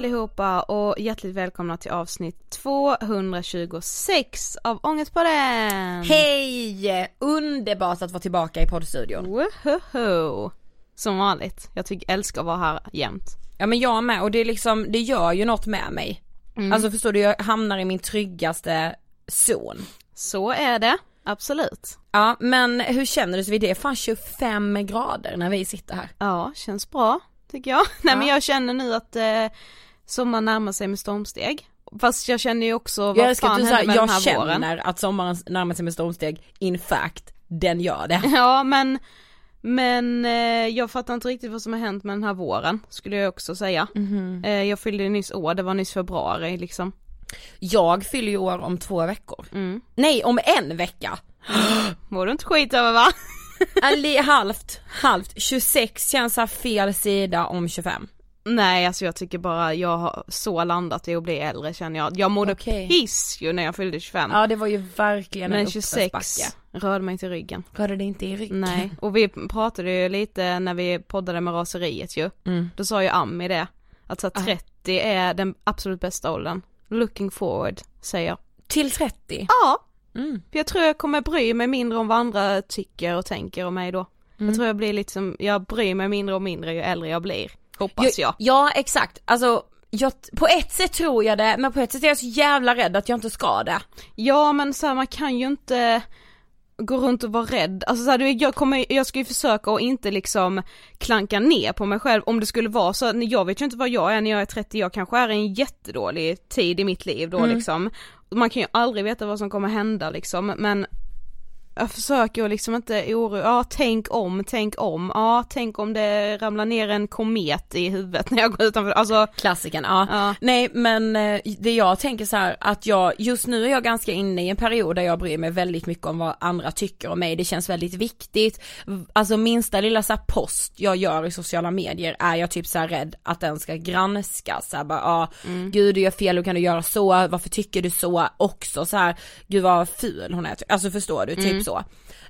allihopa och hjärtligt välkomna till avsnitt 226 av Ångestpodden! Hej! Underbart att vara tillbaka i poddstudion. Wohoho! Som vanligt, jag tycker älskar att vara här jämt. Ja men jag med och det är liksom, det gör ju något med mig. Mm. Alltså förstår du, jag hamnar i min tryggaste zon. Så är det, absolut. Ja men hur känner du sig vid det? Fan 25 grader när vi sitter här. Ja, känns bra tycker jag. Nej Ja. men jag känner nu att eh, sommaren närmar sig med stormsteg. Fast jag känner ju också Jag vad att fan hände med jag den här känner våren. att sommaren närmar sig med stormsteg. In fact, den gör det. Ja men, men eh, jag fattar inte riktigt vad som har hänt med den här våren, skulle jag också säga. Mhm. Eh, jag fyllde nyss år, det var nyss februari liksom. Jag fyller ju år om två veckor. Mm. Nej, om en vecka. Mår du inte skit över va? Halvt, halvt. 26 känns fel sida om 25. Nej alltså jag tycker bara jag har så landat i att bli äldre känner jag. Jag mådde Okej. piss ju när jag fyllde 25. Ja det var ju verkligen en men 26 uppförsbacke. rörde mig till ryggen. Rörde det inte i ryggen? Nej, och vi pratade ju lite när vi poddade med raseriet ju. Mm. Då sa ju Ami det, att så här, Ah. 30 är den absolut bästa åldern. Looking forward, säger jag. Till 30? Ja, Mm. för jag tror jag kommer bry mig mindre om vad andra tycker och tänker om mig då. Mm. Jag tror jag blir lite som, jag bryr mig mindre och mindre ju äldre jag blir. Hoppas jag. Ja exakt, alltså jag, på ett sätt tror jag det, men på ett sätt är jag så jävla rädd att jag inte ska det. Ja men så här, man kan ju inte gå runt och vara rädd, alltså så här, jag kommer, jag ska ju försöka att inte liksom klanka ner på mig själv om det skulle vara så, jag vet ju inte vad jag är när jag är 30, jag kanske är i en jättedålig tid i mitt liv då Mm. liksom. Man kan ju aldrig veta vad som kommer hända liksom, men jag försöker liksom inte oroa, ja tänk om, tänk om, ja tänk om det ramlar ner en komet i huvudet när jag går utanför, alltså Klassiken, ja. Ja. Nej men eh, det jag tänker så här att jag, just nu är jag ganska inne i en period där jag bryr mig väldigt mycket om vad andra tycker om mig, det känns väldigt viktigt. Alltså minsta lilla så post jag gör i sociala medier är jag typ så här rädd att den ska granskas, så här bara, ja, gud du gör fel, hur kan du göra så, varför tycker du så, också så här, gud vad ful hon är, alltså förstår du, typ så.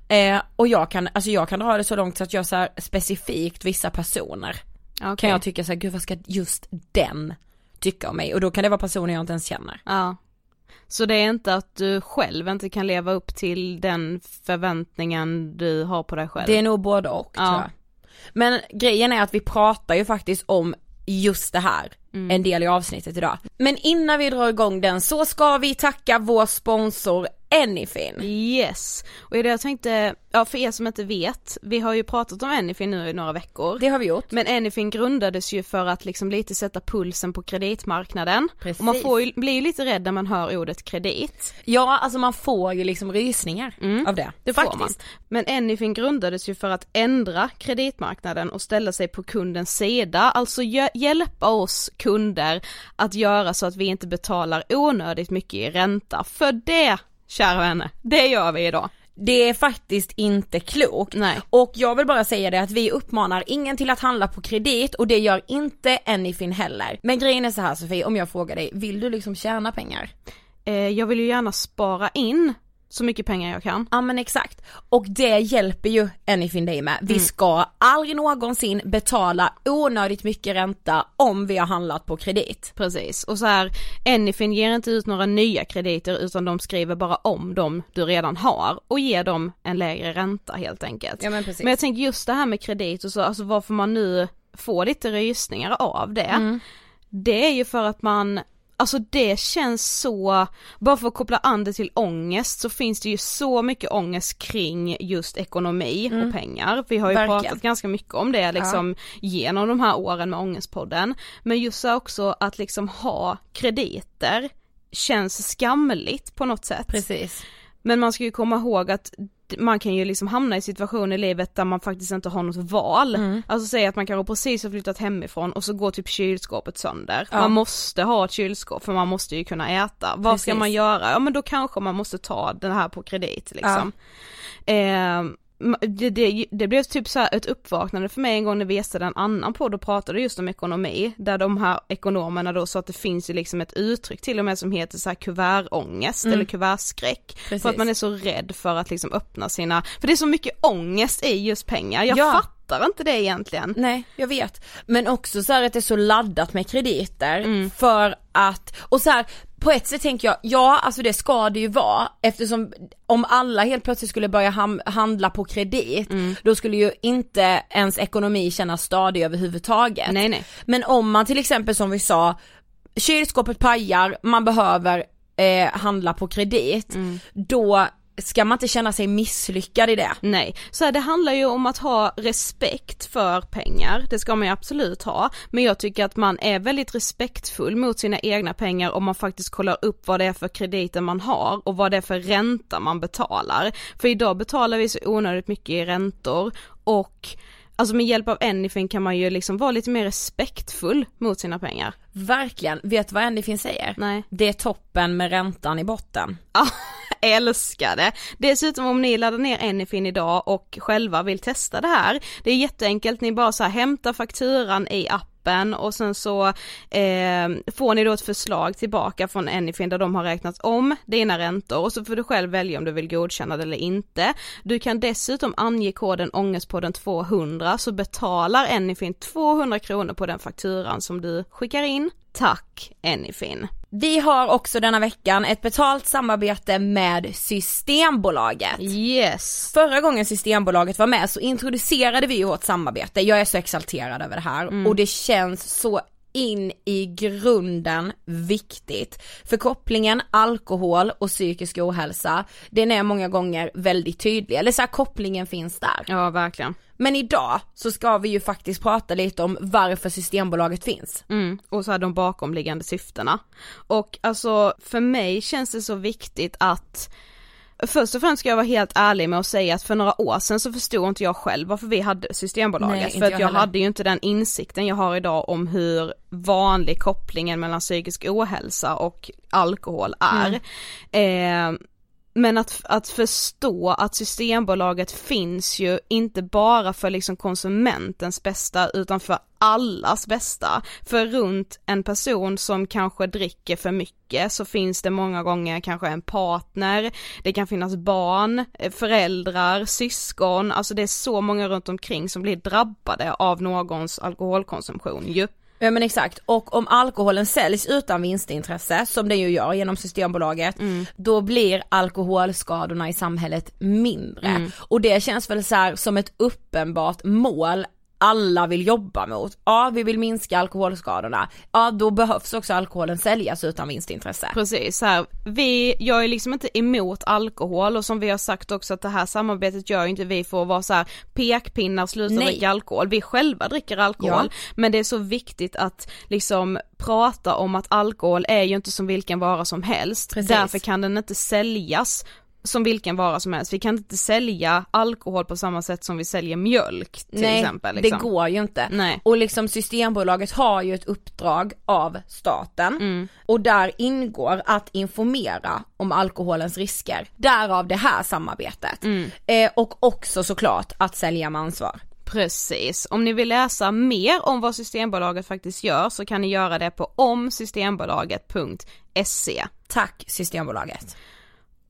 Eh, och jag kan, alltså jag kan dra det så långt så att jag så här specifikt vissa personer okej. kan jag tycka så här, gud vad ska just den tycka om mig? Och då kan det vara personer jag inte ens känner. Ja. Så det är inte att du själv inte kan leva upp till den förväntningen du har på dig själv? Det är nog både och Ja. tror jag. Men grejen är att vi pratar ju faktiskt om just det här en del i avsnittet idag. Men innan vi drar igång den så ska vi tacka vår sponsor Anyfin. Yes, och det jag tänkte, ja för er som inte vet, vi har ju pratat om Anyfin nu i några veckor. Det har vi gjort. Men Anyfin grundades ju för att liksom lite sätta pulsen på kreditmarknaden. Precis. Och man får ju, blir ju lite rädd när man hör ordet kredit. Ja, alltså man får ju liksom rysningar av det. Det Faktiskt. får man. Men Anyfin grundades ju för att ändra kreditmarknaden och ställa sig på kundens sida, alltså hj- hjälpa oss kunder att göra så att vi inte betalar onödigt mycket i ränta. För det, kära vänner, det gör vi idag. Det är faktiskt inte klokt. Nej. Och jag vill bara säga det att vi uppmanar ingen till att handla på kredit och det gör inte Anyfin heller. Men grejen är så här Sofie, om jag frågar dig, vill du liksom tjäna pengar? Eh, jag vill ju gärna spara in så mycket pengar jag kan. Ja men exakt. Och det hjälper ju Anyfin dig med. Vi ska aldrig någonsin betala onödigt mycket ränta om vi har handlat på kredit. Precis, och så här, Anyfin ger inte ut några nya krediter utan de skriver bara om dem du redan har och ger dem en lägre ränta helt enkelt. Ja, men precis. Men jag tänker just det här med kredit och så, alltså varför man nu får lite rysningar av det. Mm. Det är ju för att man Alltså det känns så, bara för att koppla an det till ångest så finns det ju så mycket ångest kring just ekonomi och pengar. Vi har ju Mm. Verkligen. pratat ganska mycket om det liksom genom de här åren med Ångestpodden. Men just så också att liksom ha krediter känns skamligt på något sätt. Precis. Men man ska ju komma ihåg att man kan ju liksom hamna i situationer i livet där man faktiskt inte har något val. Mm. Alltså säga att man kanske precis har flyttat hemifrån och så går typ kylskåpet sönder. Ja. Man måste ha ett kylskåp för man måste ju kunna äta. Vad ska Precis. man göra? Ja men då kanske man måste ta den här på kredit liksom. Eh, det, det, det blev typ så ett uppvaknande för mig en gång när vi gästade en annan podd och pratade just om ekonomi, där de här ekonomerna då sa att det finns ju liksom ett uttryck till och med som heter så här kuvertångest eller kuvertskräck. Precis. För att man är så rädd för att liksom öppna sina, för det är så mycket ångest i just pengar, jag Ja. fattar inte det egentligen. Nej, jag vet. Men också så här att det är så laddat med krediter Mm. för att, och så här, på ett sätt tänker jag, ja alltså det ska det ju vara eftersom om alla helt plötsligt skulle börja ham- handla på kredit, Mm. då skulle ju inte ens ekonomi kännas stadig överhuvudtaget. Nej, nej. Men om man till exempel som vi sa, kylskåpet pajar, man behöver eh, handla på kredit, Mm. då ska man inte känna sig misslyckad i det. Nej, så här, det handlar ju om att ha respekt för pengar, det ska man ju absolut ha, men jag tycker att man är väldigt respektfull mot sina egna pengar om man faktiskt kollar upp vad det är för krediter man har och vad det är för ränta man betalar. För idag betalar vi så onödigt mycket i räntor och Alltså med hjälp av Anyfin kan man ju liksom vara lite mer respektfull mot sina pengar. Verkligen, vet du vad Anyfin säger? Nej. Det är toppen med räntan i botten. Älskar det. Dessutom om ni laddar ner Anyfin idag och själva vill testa det här, det är jätteenkelt, ni bara så här hämtar fakturan i appen och sen så eh, får ni då ett förslag tillbaka från Anyfin där de har räknat om dina räntor och så får du själv välja om du vill godkänna det eller inte. Du kan dessutom ange koden ångestpodden 200 så betalar Anyfin 200 kronor på den fakturan som du skickar in. Tack Anyfin! Vi har också denna veckan ett betalt samarbete med Systembolaget. Yes! Förra gången Systembolaget var med så introducerade vi ju vårt samarbete, jag är så exalterad över det här och det känns så in i grunden viktigt. För kopplingen alkohol och psykisk ohälsa, den är många gånger väldigt tydlig, eller så här, kopplingen finns där. Ja verkligen. Men idag så ska vi ju faktiskt prata lite om varför Systembolaget finns. Mm, och så här de bakomliggande syftena. Och alltså för mig känns det så viktigt att Först och främst ska jag vara helt ärlig med att säga att för några år sedan så förstod inte jag själv varför vi hade Systembolaget. Nej, för att jag jag hade ju inte den insikten jag har idag om hur vanlig kopplingen mellan psykisk ohälsa och alkohol är. Mm. Eh, men att, att förstå att Systembolaget finns ju inte bara för liksom konsumentens bästa utan för allas bästa. För runt en person som kanske dricker för mycket så finns det många gånger kanske en partner, det kan finnas barn, eh, föräldrar, syskon, alltså det är så många runt omkring som blir drabbade av någons alkoholkonsumtion ju. Ja men exakt, och om alkoholen säljs utan vinstintresse, som den ju gör genom Systembolaget, då blir alkoholskadorna i samhället mindre. Och det känns väl så här som ett uppenbart mål alla vill jobba mot. Ja, vi vill minska alkoholskadorna. Ja, då behövs också alkoholen säljas utan vinstintresse. Precis, så här, vi, jag är liksom inte emot alkohol och som vi har sagt också att det här samarbetet gör inte vi för att vara så här pekpinnar, sluta Nej. dricka alkohol. Vi själva dricker alkohol, Ja. men det är så viktigt att liksom prata om att alkohol är ju inte som vilken vara som helst. Precis. Därför kan den inte säljas som vilken vara som helst. Vi kan inte sälja alkohol på samma sätt som vi säljer mjölk till Nej, exempel. Liksom. det går ju inte. Nej. Och liksom Systembolaget har ju ett uppdrag av staten Mm. och där ingår att informera om alkoholens risker. Därav det här samarbetet. Mm. Eh, och också såklart att sälja med ansvar. Precis, om ni vill läsa mer om vad Systembolaget faktiskt gör så kan ni göra det på omsystembolaget.se. Tack Systembolaget.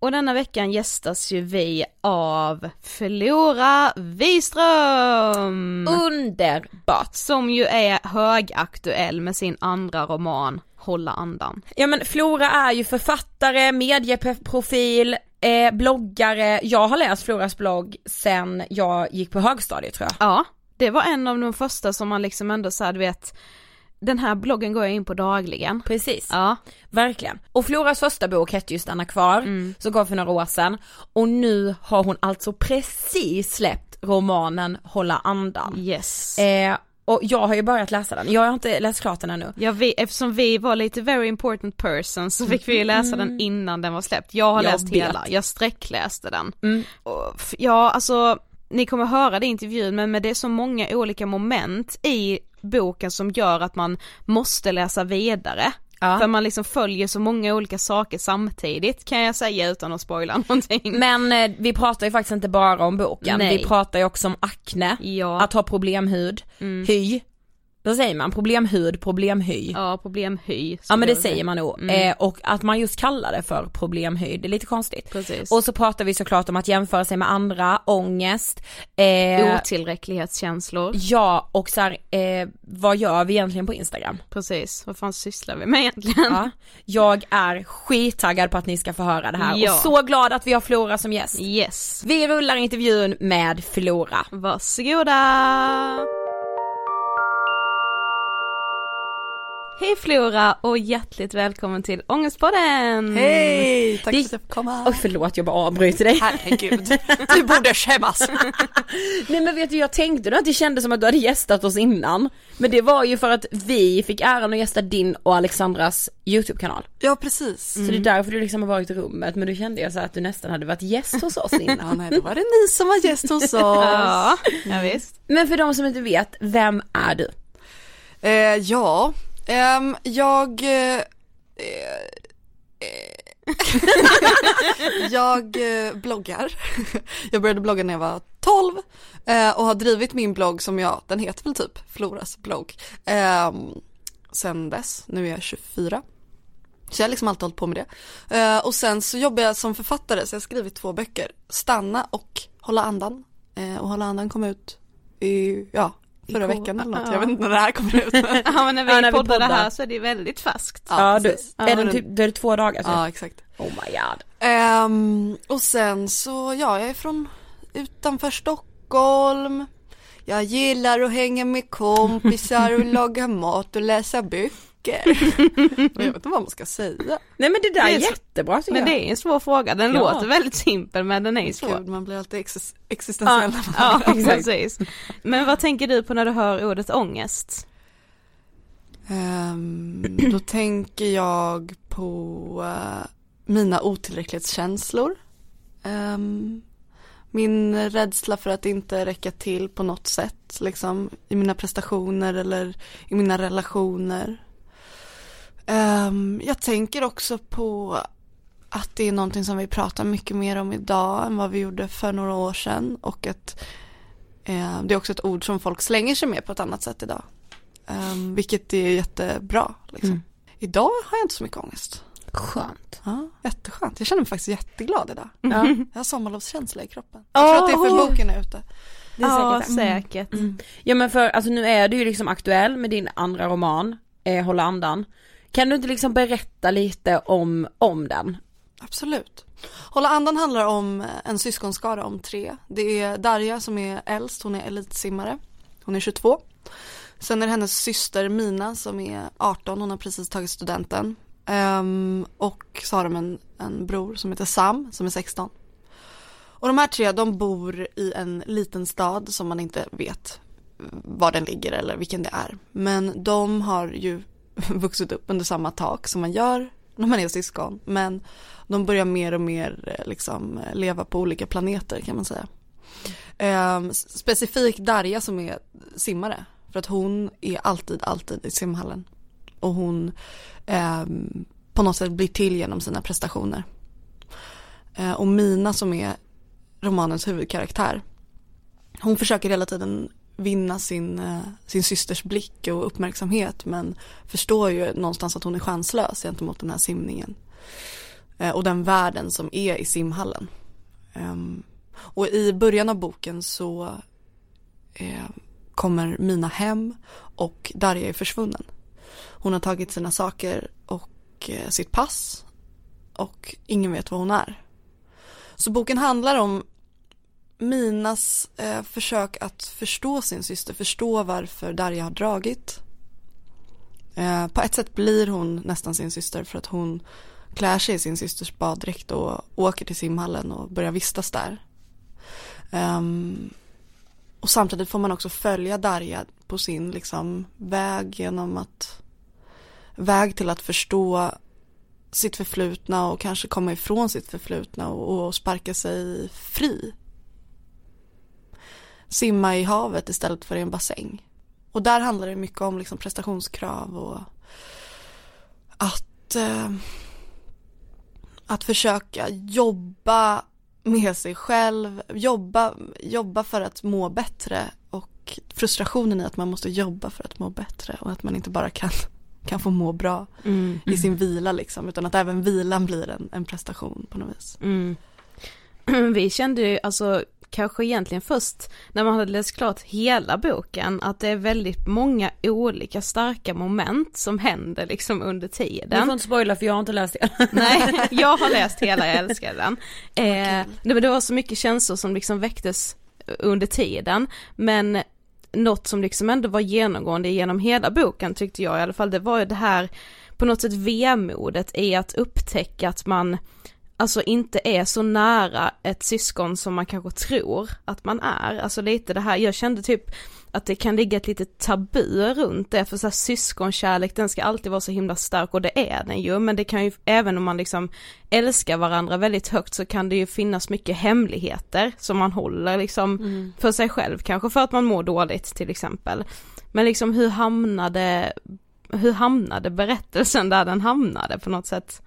Och denna veckan gästas ju vi av Flora Wiström! Underbart! Som ju är högaktuell med sin andra roman Hålla andan. Ja men Flora är ju författare, medieprofil, eh, bloggare. Jag har läst Floras blogg sen jag gick på högstadiet tror jag. Ja, det var en av de första som man liksom ändå såhär du vet, den här bloggen går jag in på dagligen. Precis. Ja, Verkligen. Och Floras första bok hette ju Stanna kvar, som kom för några år sedan. Och nu har hon alltså precis släppt romanen Hålla andan. yes. Eh, och jag har ju börjat läsa den, jag har inte läst klart den ännu. Ja, vi, eftersom vi var lite very important person så fick vi ju läsa den innan den var släppt. Jag har Jag läst vet. hela, jag sträckläste den. Mm. Och, ja, alltså, ni kommer höra det i intervjun men, men det är så många olika moment i boken som gör att man måste läsa vidare. Ja. För man liksom följer så många olika saker samtidigt kan jag säga utan att spoila någonting. Men eh, vi pratar ju faktiskt inte bara om boken, Nej. vi pratar ju också om akne, Ja. att ha problemhud, hy, vad säger man? Problemhud, problemhy. Ja, problemhy. Ja men det säger man nog, Mm. eh, och att man just kallar det för problemhy, det är lite konstigt. Precis. Och så pratar vi såklart om att jämföra sig med andra, ångest, eh, Otillräcklighetskänslor. ja och så här, eh, vad gör vi egentligen på Instagram? Precis, vad fan sysslar vi med egentligen? Ja, jag är skittaggad på att ni ska få höra det här Ja. och så glad att vi har Flora som gäst. Yes. Vi rullar intervjun med Flora. Varsågoda! Hej Flora och hjärtligt välkommen till Ångestpodden! Hej! Tack Det- för att jag fick komma. Oj förlåt jag bara avbryter dig. Herregud, du borde skämmas. Nej men vet du jag tänkte nog att det kändes som att du hade gästat oss innan. Men det var ju för att vi fick äran att gästa din och Alexandras YouTube-kanal. Ja precis. Så det är därför du liksom har varit i rummet men då kände jag så att du nästan hade varit gäst hos oss innan. Ja, nej, då var det ni som var gäst hos oss. Ja, ja visst. Men för de som inte vet, vem är du? Eh, ja, Um, jag... Uh, jag eh, bloggar. Jag började blogga när jag var 12 och har drivit min blogg som jag, den heter väl typ Floras blogg. Ehm, sen dess, nu är jag 24. Så jag har liksom alltid hållit på med det. Och sen så jobbar jag som författare så jag har skrivit två böcker. Stanna och Hålla andan. Och Hålla andan kom ut i, ja, förra veckan eller något. Ja. Jag vet inte när det här kommer ut. Ja men när vi Ja, när vi poddar det här så är det väldigt färskt. Ja, du, precis. är den typ, då är det två dagar typ? Ja, exakt. Oh my god. Ehm, och sen så, ja, jag är från utanför Stockholm. Jag gillar att hänga med kompisar och laga mat och läsa böcker. Men jag vet inte vad man ska säga. Nej men det där Det är, är jättebra tycker Men jag. det är en svår fråga, den Ja. låter väldigt simpel men den är ju svår. Gud, man blir alltid exis- existentiell. Ja, Exakt. precis. Men vad tänker du på när du hör ordet ångest? Ehm, då tänker jag på eh, mina otillräcklighetskänslor. Ehm, min rädsla för att inte räcka till på något sätt, liksom i mina prestationer eller i mina relationer. Ehm, jag tänker också på att det är någonting som vi pratar mycket mer om idag än vad vi gjorde för några år sedan och att eh, det är också ett ord som folk slänger sig med på ett annat sätt idag. Um, vilket är jättebra. Liksom. Mm. Idag har jag inte så mycket ångest. Skönt. Ja, jätteskönt. Jag känner mig faktiskt jätteglad idag. Ja. Jag har sommarlovskänsla i kroppen. Jag tror att det är för boken är ute. Det är ja, säkert. Mm. säkert. Ja men för alltså nu är du ju liksom aktuell med din andra roman, eh, Hålla andan. Kan du inte liksom berätta lite om, om den? Absolut. Hålla andan handlar om eh, en syskonskara om tre. Det är Darja som är äldst, hon är elitsimmare. hon är 22. Sen är det hennes syster Mina som är 18, hon har precis tagit studenten. Um, och så har de en, en bror som heter Sam som är 16. Och de här tre de bor i en liten stad som man inte vet eh, var den ligger eller vilken det är. Men de har ju vuxit upp under samma tak som man gör när man är syskon. Men de börjar mer och mer eh, liksom eh, leva på olika planeter kan man säga. Ehm, Specifikt Darja som är simmare. För att hon är alltid, alltid i simhallen. Och hon eh, på något sätt blir till genom sina prestationer. Eh, och Mina som är romanens huvudkaraktär. Hon försöker hela tiden vinna sin, eh, sin systers blick och uppmärksamhet men förstår ju någonstans att hon är chanslös gentemot den här simningen. Eh, och den världen som är i simhallen. Ehm, och i början av boken så eh, kommer Mina hem och Darja är försvunnen. Hon har tagit sina saker och sitt pass och ingen vet var hon är. Så boken handlar om Minas eh, försök att förstå sin syster, förstå varför Darja har dragit. Eh, på ett sätt blir hon nästan sin syster för att hon klär sig i sin systers baddräkt och åker till simhallen och börjar vistas där. Um, och samtidigt får man också följa Darja på sin liksom väg genom att väg till att förstå sitt förflutna och kanske komma ifrån sitt förflutna och, och sparka sig fri. Simma i havet istället för i en bassäng. Och där handlar det mycket om liksom prestationskrav och att, eh, att försöka jobba med sig själv, jobba, jobba för att må bättre och frustrationen i att man måste jobba för att må bättre och att man inte bara kan, kan få må bra mm. i sin vila liksom utan att även vilan blir en, en prestation på något vis. Mm. Vi kände ju alltså kanske egentligen först när man hade läst klart hela boken att det är väldigt många olika starka moment som händer liksom under tiden. Du får inte spoila för jag har inte läst hela. Nej, jag har läst hela, jag älskar den. Eh, det, det var så mycket känslor som liksom väcktes under tiden men något som liksom ändå var genomgående genom hela boken tyckte jag i alla fall det var ju det här på något sätt vemodet i att upptäcka att man alltså inte är så nära ett syskon som man kanske tror att man är. Alltså lite det här, jag kände typ att det kan ligga ett litet tabu runt det, för så här, syskonkärlek den ska alltid vara så himla stark och det är den ju, men det kan ju, även om man liksom älskar varandra väldigt högt så kan det ju finnas mycket hemligheter som man håller liksom mm. för sig själv, kanske för att man mår dåligt till exempel. Men liksom hur hamnade, hur hamnade berättelsen där den hamnade på något sätt?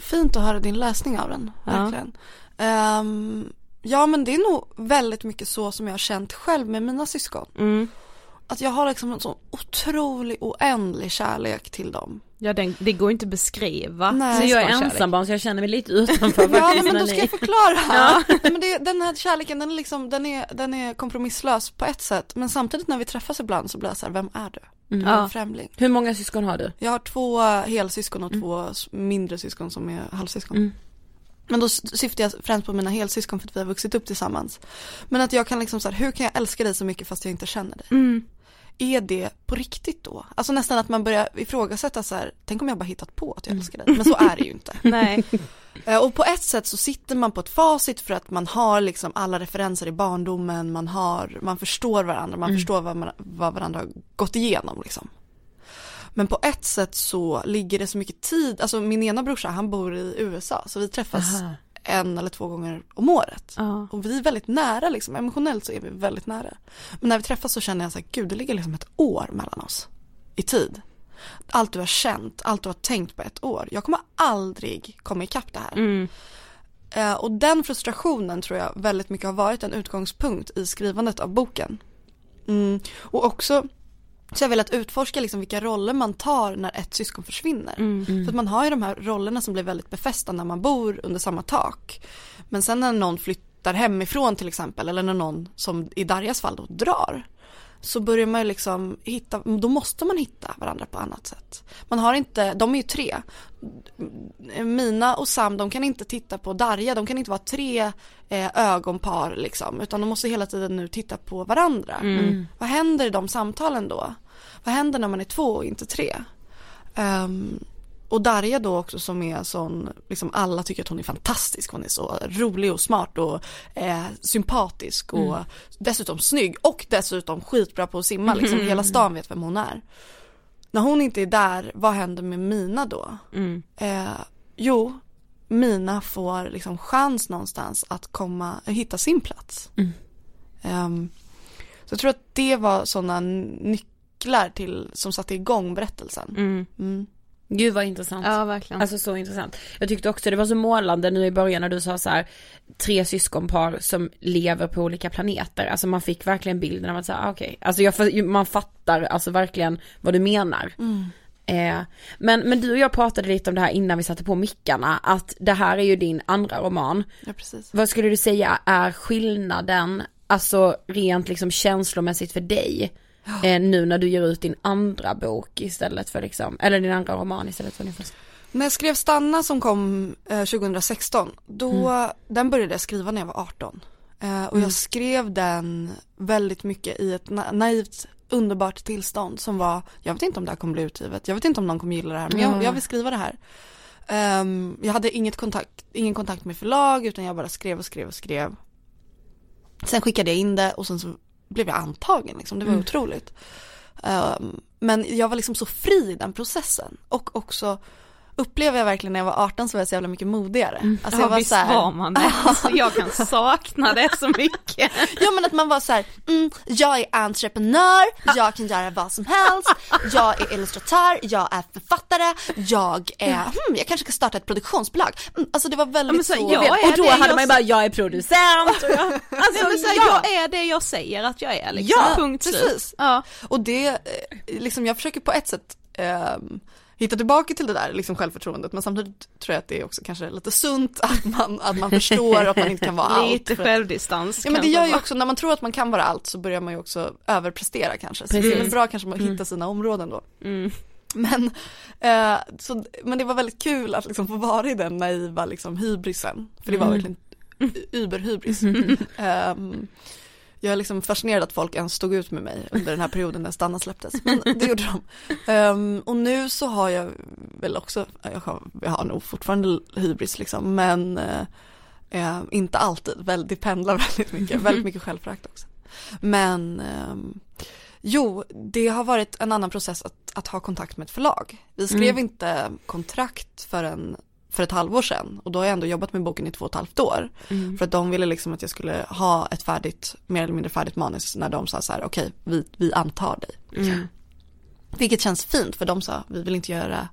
Fint att höra din läsning av den, verkligen. Ja. Um, ja men det är nog väldigt mycket så som jag har känt själv med mina syskon. Mm. Att jag har liksom en sån otrolig oändlig kärlek till dem. Ja den, det går inte att beskriva. Nej. Så jag är ensambarn så jag känner mig lite utanför faktiskt. Ja men då ska jag förklara. Ja. men det, den här kärleken den är liksom, den är, den är kompromisslös på ett sätt. Men samtidigt när vi träffas ibland så blir jag så här, vem är du? Mm. Ja. Främling. Hur många syskon har du? Jag har två helsyskon och mm. två mindre syskon som är halvsyskon. Mm. Men då syftar jag främst på mina helsyskon för att vi har vuxit upp tillsammans. Men att jag kan liksom så här, hur kan jag älska dig så mycket fast jag inte känner dig? Mm är det på riktigt då? Alltså nästan att man börjar ifrågasätta så här, tänk om jag bara hittat på att jag älskar dig, men så är det ju inte. Nej. Eh, och på ett sätt så sitter man på ett facit för att man har liksom alla referenser i barndomen, man har, man förstår varandra, man mm. förstår vad, man, vad varandra har gått igenom liksom. Men på ett sätt så ligger det så mycket tid, alltså min ena brorsa han bor i USA så vi träffas Aha en eller två gånger om året. Ja. Och vi är väldigt nära liksom, emotionellt så är vi väldigt nära. Men när vi träffas så känner jag så här, gud det ligger liksom ett år mellan oss. I tid. Allt du har känt, allt du har tänkt på ett år. Jag kommer aldrig komma ikapp det här. Mm. Uh, och den frustrationen tror jag väldigt mycket har varit en utgångspunkt i skrivandet av boken. Mm. Och också så jag har velat utforska liksom vilka roller man tar när ett syskon försvinner. Mm, mm. För att man har ju de här rollerna som blir väldigt befästa när man bor under samma tak. Men sen när någon flyttar hemifrån till exempel eller när någon som i Darjas fall då drar. Så börjar man liksom hitta, då måste man hitta varandra på annat sätt. Man har inte, de är ju tre. Mina och Sam de kan inte titta på Darja, de kan inte vara tre eh, ögonpar liksom. Utan de måste hela tiden nu titta på varandra. Mm. Vad händer i de samtalen då? Vad händer när man är två och inte tre? Um, och Darja då också som är sån, liksom alla tycker att hon är fantastisk, hon är så rolig och smart och eh, sympatisk och mm. dessutom snygg och dessutom skitbra på att simma liksom, mm. hela stan vet vem hon är. När hon inte är där, vad händer med Mina då? Mm. Eh, jo, Mina får liksom chans någonstans att komma, hitta sin plats. Um, så jag tror att det var sådana nycklar till, som satte igång berättelsen. Gud vad intressant. Ja verkligen. Alltså så intressant. Jag tyckte också det var så målande nu i början när du sa så här, tre syskonpar som lever på olika planeter. Alltså man fick verkligen bilden av att säga, ah, okej, okay. alltså jag, man fattar alltså verkligen vad du menar. Mm. Eh, men, men du och jag pratade lite om det här innan vi satte på mickarna, att det här är ju din andra roman. Ja precis. Vad skulle du säga är skillnaden, alltså rent liksom känslomässigt för dig? Eh, nu när du ger ut din andra bok istället för liksom, eller din andra roman istället för din första. När jag skrev Stanna som kom eh, 2016, då, mm. den började jag skriva när jag var 18. Eh, och mm. jag skrev den väldigt mycket i ett na naivt underbart tillstånd som var, jag vet inte om det här kommer bli utgivet, jag vet inte om någon kommer gilla det här, men jag, jag vill skriva det här. Um, jag hade inget kontakt, ingen kontakt med förlag utan jag bara skrev och skrev och skrev. Sen skickade jag in det och sen så blev jag antagen liksom, det var mm. otroligt. Um, men jag var liksom så fri i den processen och också upplever jag verkligen när jag var 18 så var jag så jävla mycket modigare. Mm. Alltså jag var visst så här, var man det. Alltså jag kan sakna det så mycket. ja men att man var så här, mm, jag är entreprenör, jag kan göra vad som helst, jag är illustratör, jag är författare, jag är, hmm, jag kanske ska starta ett produktionsbolag. Mm, alltså det var väldigt ja, så, så jag och då hade man ju bara, jag är producent. Och jag, alltså, men så här, ja. jag är det jag säger att jag är liksom, ja, punkt precis. slut. Ja. Och det, eh, liksom jag försöker på ett sätt um, hitta tillbaka till det där liksom självförtroendet men samtidigt tror jag att det är också kanske lite sunt att man, att man förstår att man inte kan vara allt. Lite självdistans. Ja men det gör ju också, när man tror att man kan vara allt så börjar man ju också överprestera kanske. Så Precis. det är bra kanske att mm. hitta sina områden då. Mm. Men, eh, så, men det var väldigt kul att liksom få vara i den naiva liksom hybrisen. För det var mm. verkligen überhybris. um, jag är liksom fascinerad att folk ens stod ut med mig under den här perioden när Stanna släpptes. Men det gjorde de. Um, och nu så har jag väl också, jag har, jag har nog fortfarande hybris liksom, men uh, inte alltid. Väl, det pendlar väldigt mycket, väldigt mycket självförakt också. Men um, Jo, det har varit en annan process att, att ha kontakt med ett förlag. Vi skrev mm. inte kontrakt förrän för ett halvår sedan och då har jag ändå jobbat med boken i två och ett halvt år. Mm. För att de ville liksom att jag skulle ha ett färdigt, mer eller mindre färdigt manus när de sa så här, okej, okay, vi, vi antar dig. Mm. Vilket känns fint för de sa, vi vill inte göra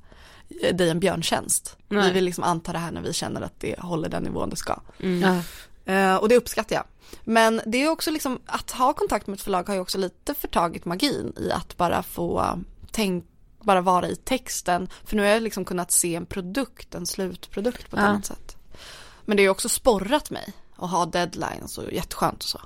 dig en björntjänst. Nej. Vi vill liksom anta det här när vi känner att det håller den nivån det ska. Mm. Uh, och det uppskattar jag. Men det är också liksom, att ha kontakt med ett förlag har ju också lite förtagit magin i att bara få tänka bara vara i texten. För nu har jag liksom kunnat se en produkt, en slutprodukt på ett ja. annat sätt. Men det har också sporrat mig att ha deadlines och jätteskönt och så.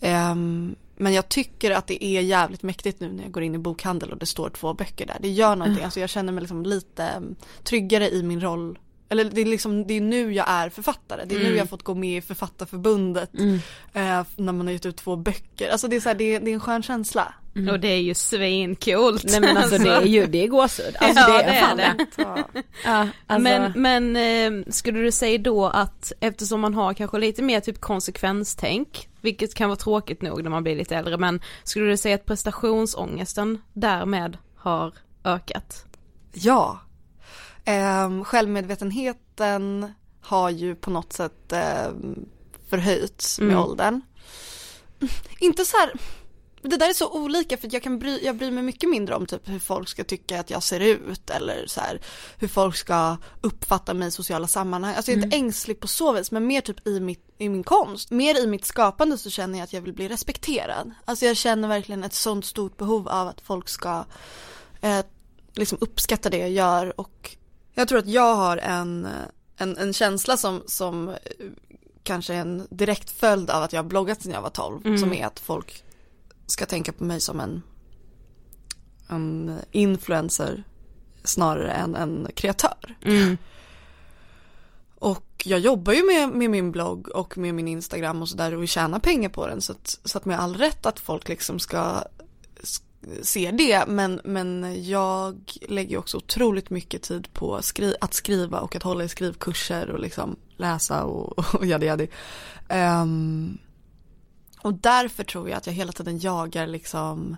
Um, men jag tycker att det är jävligt mäktigt nu när jag går in i bokhandel och det står två böcker där. Det gör någonting, mm. alltså jag känner mig liksom lite tryggare i min roll. Eller det är liksom, det är nu jag är författare. Det är mm. nu jag har fått gå med i författarförbundet. Mm. Eh, när man har gett ut två böcker. Alltså det är så här, det, är, det är en skön känsla. Mm. Och det är ju svincoolt. Nej men alltså, det är ju, det är gåshud. Alltså ja, det är, det fan är det. ja, alltså. Men, men eh, skulle du säga då att eftersom man har kanske lite mer typ konsekvenstänk, vilket kan vara tråkigt nog när man blir lite äldre, men skulle du säga att prestationsångesten därmed har ökat? Ja. Eh, självmedvetenheten har ju på något sätt eh, förhöjts med mm. åldern. Inte så här det där är så olika för jag kan bry, jag bryr mig mycket mindre om typ hur folk ska tycka att jag ser ut eller så här, hur folk ska uppfatta mig i sociala sammanhang. Alltså jag är mm. inte ängslig på så vis men mer typ i, mitt, i min konst. Mer i mitt skapande så känner jag att jag vill bli respekterad. Alltså jag känner verkligen ett sånt stort behov av att folk ska eh, liksom uppskatta det jag gör och jag tror att jag har en, en, en känsla som, som kanske är en direkt följd av att jag har bloggat sedan jag var 12 mm. som är att folk ska tänka på mig som en, en influencer snarare än en kreatör. Mm. Och jag jobbar ju med, med min blogg och med min Instagram och sådär och tjänar pengar på den så att, så att med all rätt att folk liksom ska s- se det men, men jag lägger ju också otroligt mycket tid på skri- att skriva och att hålla i skrivkurser och liksom läsa och, och jadi jadi. Ehm, och därför tror jag att jag hela tiden jagar liksom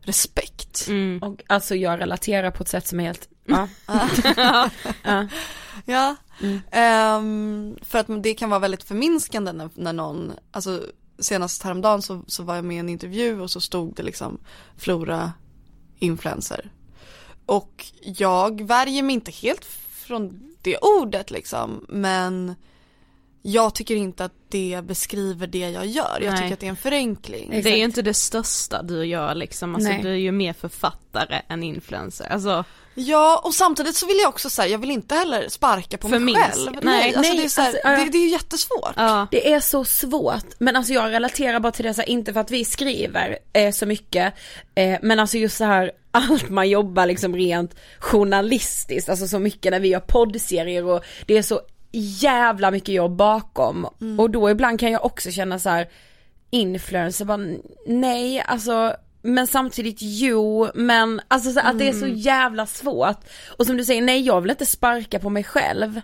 respekt. Mm. Och alltså jag relaterar på ett sätt som är helt, ja. ja. Ja, Mm. Ehm, för att det kan vara väldigt förminskande när, när någon, alltså senast häromdagen så, så var jag med i en intervju och så stod det liksom Flora influencer. Och jag värjer mig inte helt från det ordet liksom, men jag tycker inte att det beskriver det jag gör. Jag Nej. tycker att det är en förenkling. Det är ju inte det största du gör liksom, alltså Nej. du är ju mer författare än influencer. Alltså, Ja, och samtidigt så vill jag också säga, jag vill inte heller sparka på mig Förminska. själv. Nej, Nej, alltså det är så här, alltså, det, det är ju jättesvårt. ja. Det är så svårt, men alltså jag relaterar bara till det så här, inte för att vi skriver eh, så mycket, eh, men alltså just så här allt man jobbar liksom rent journalistiskt, alltså så mycket när vi gör poddserier och det är så jävla mycket jobb bakom och då ibland kan jag också känna så här influencer bara nej alltså men samtidigt jo, men alltså så att det är så jävla svårt. Och som du säger, nej jag vill inte sparka på mig själv.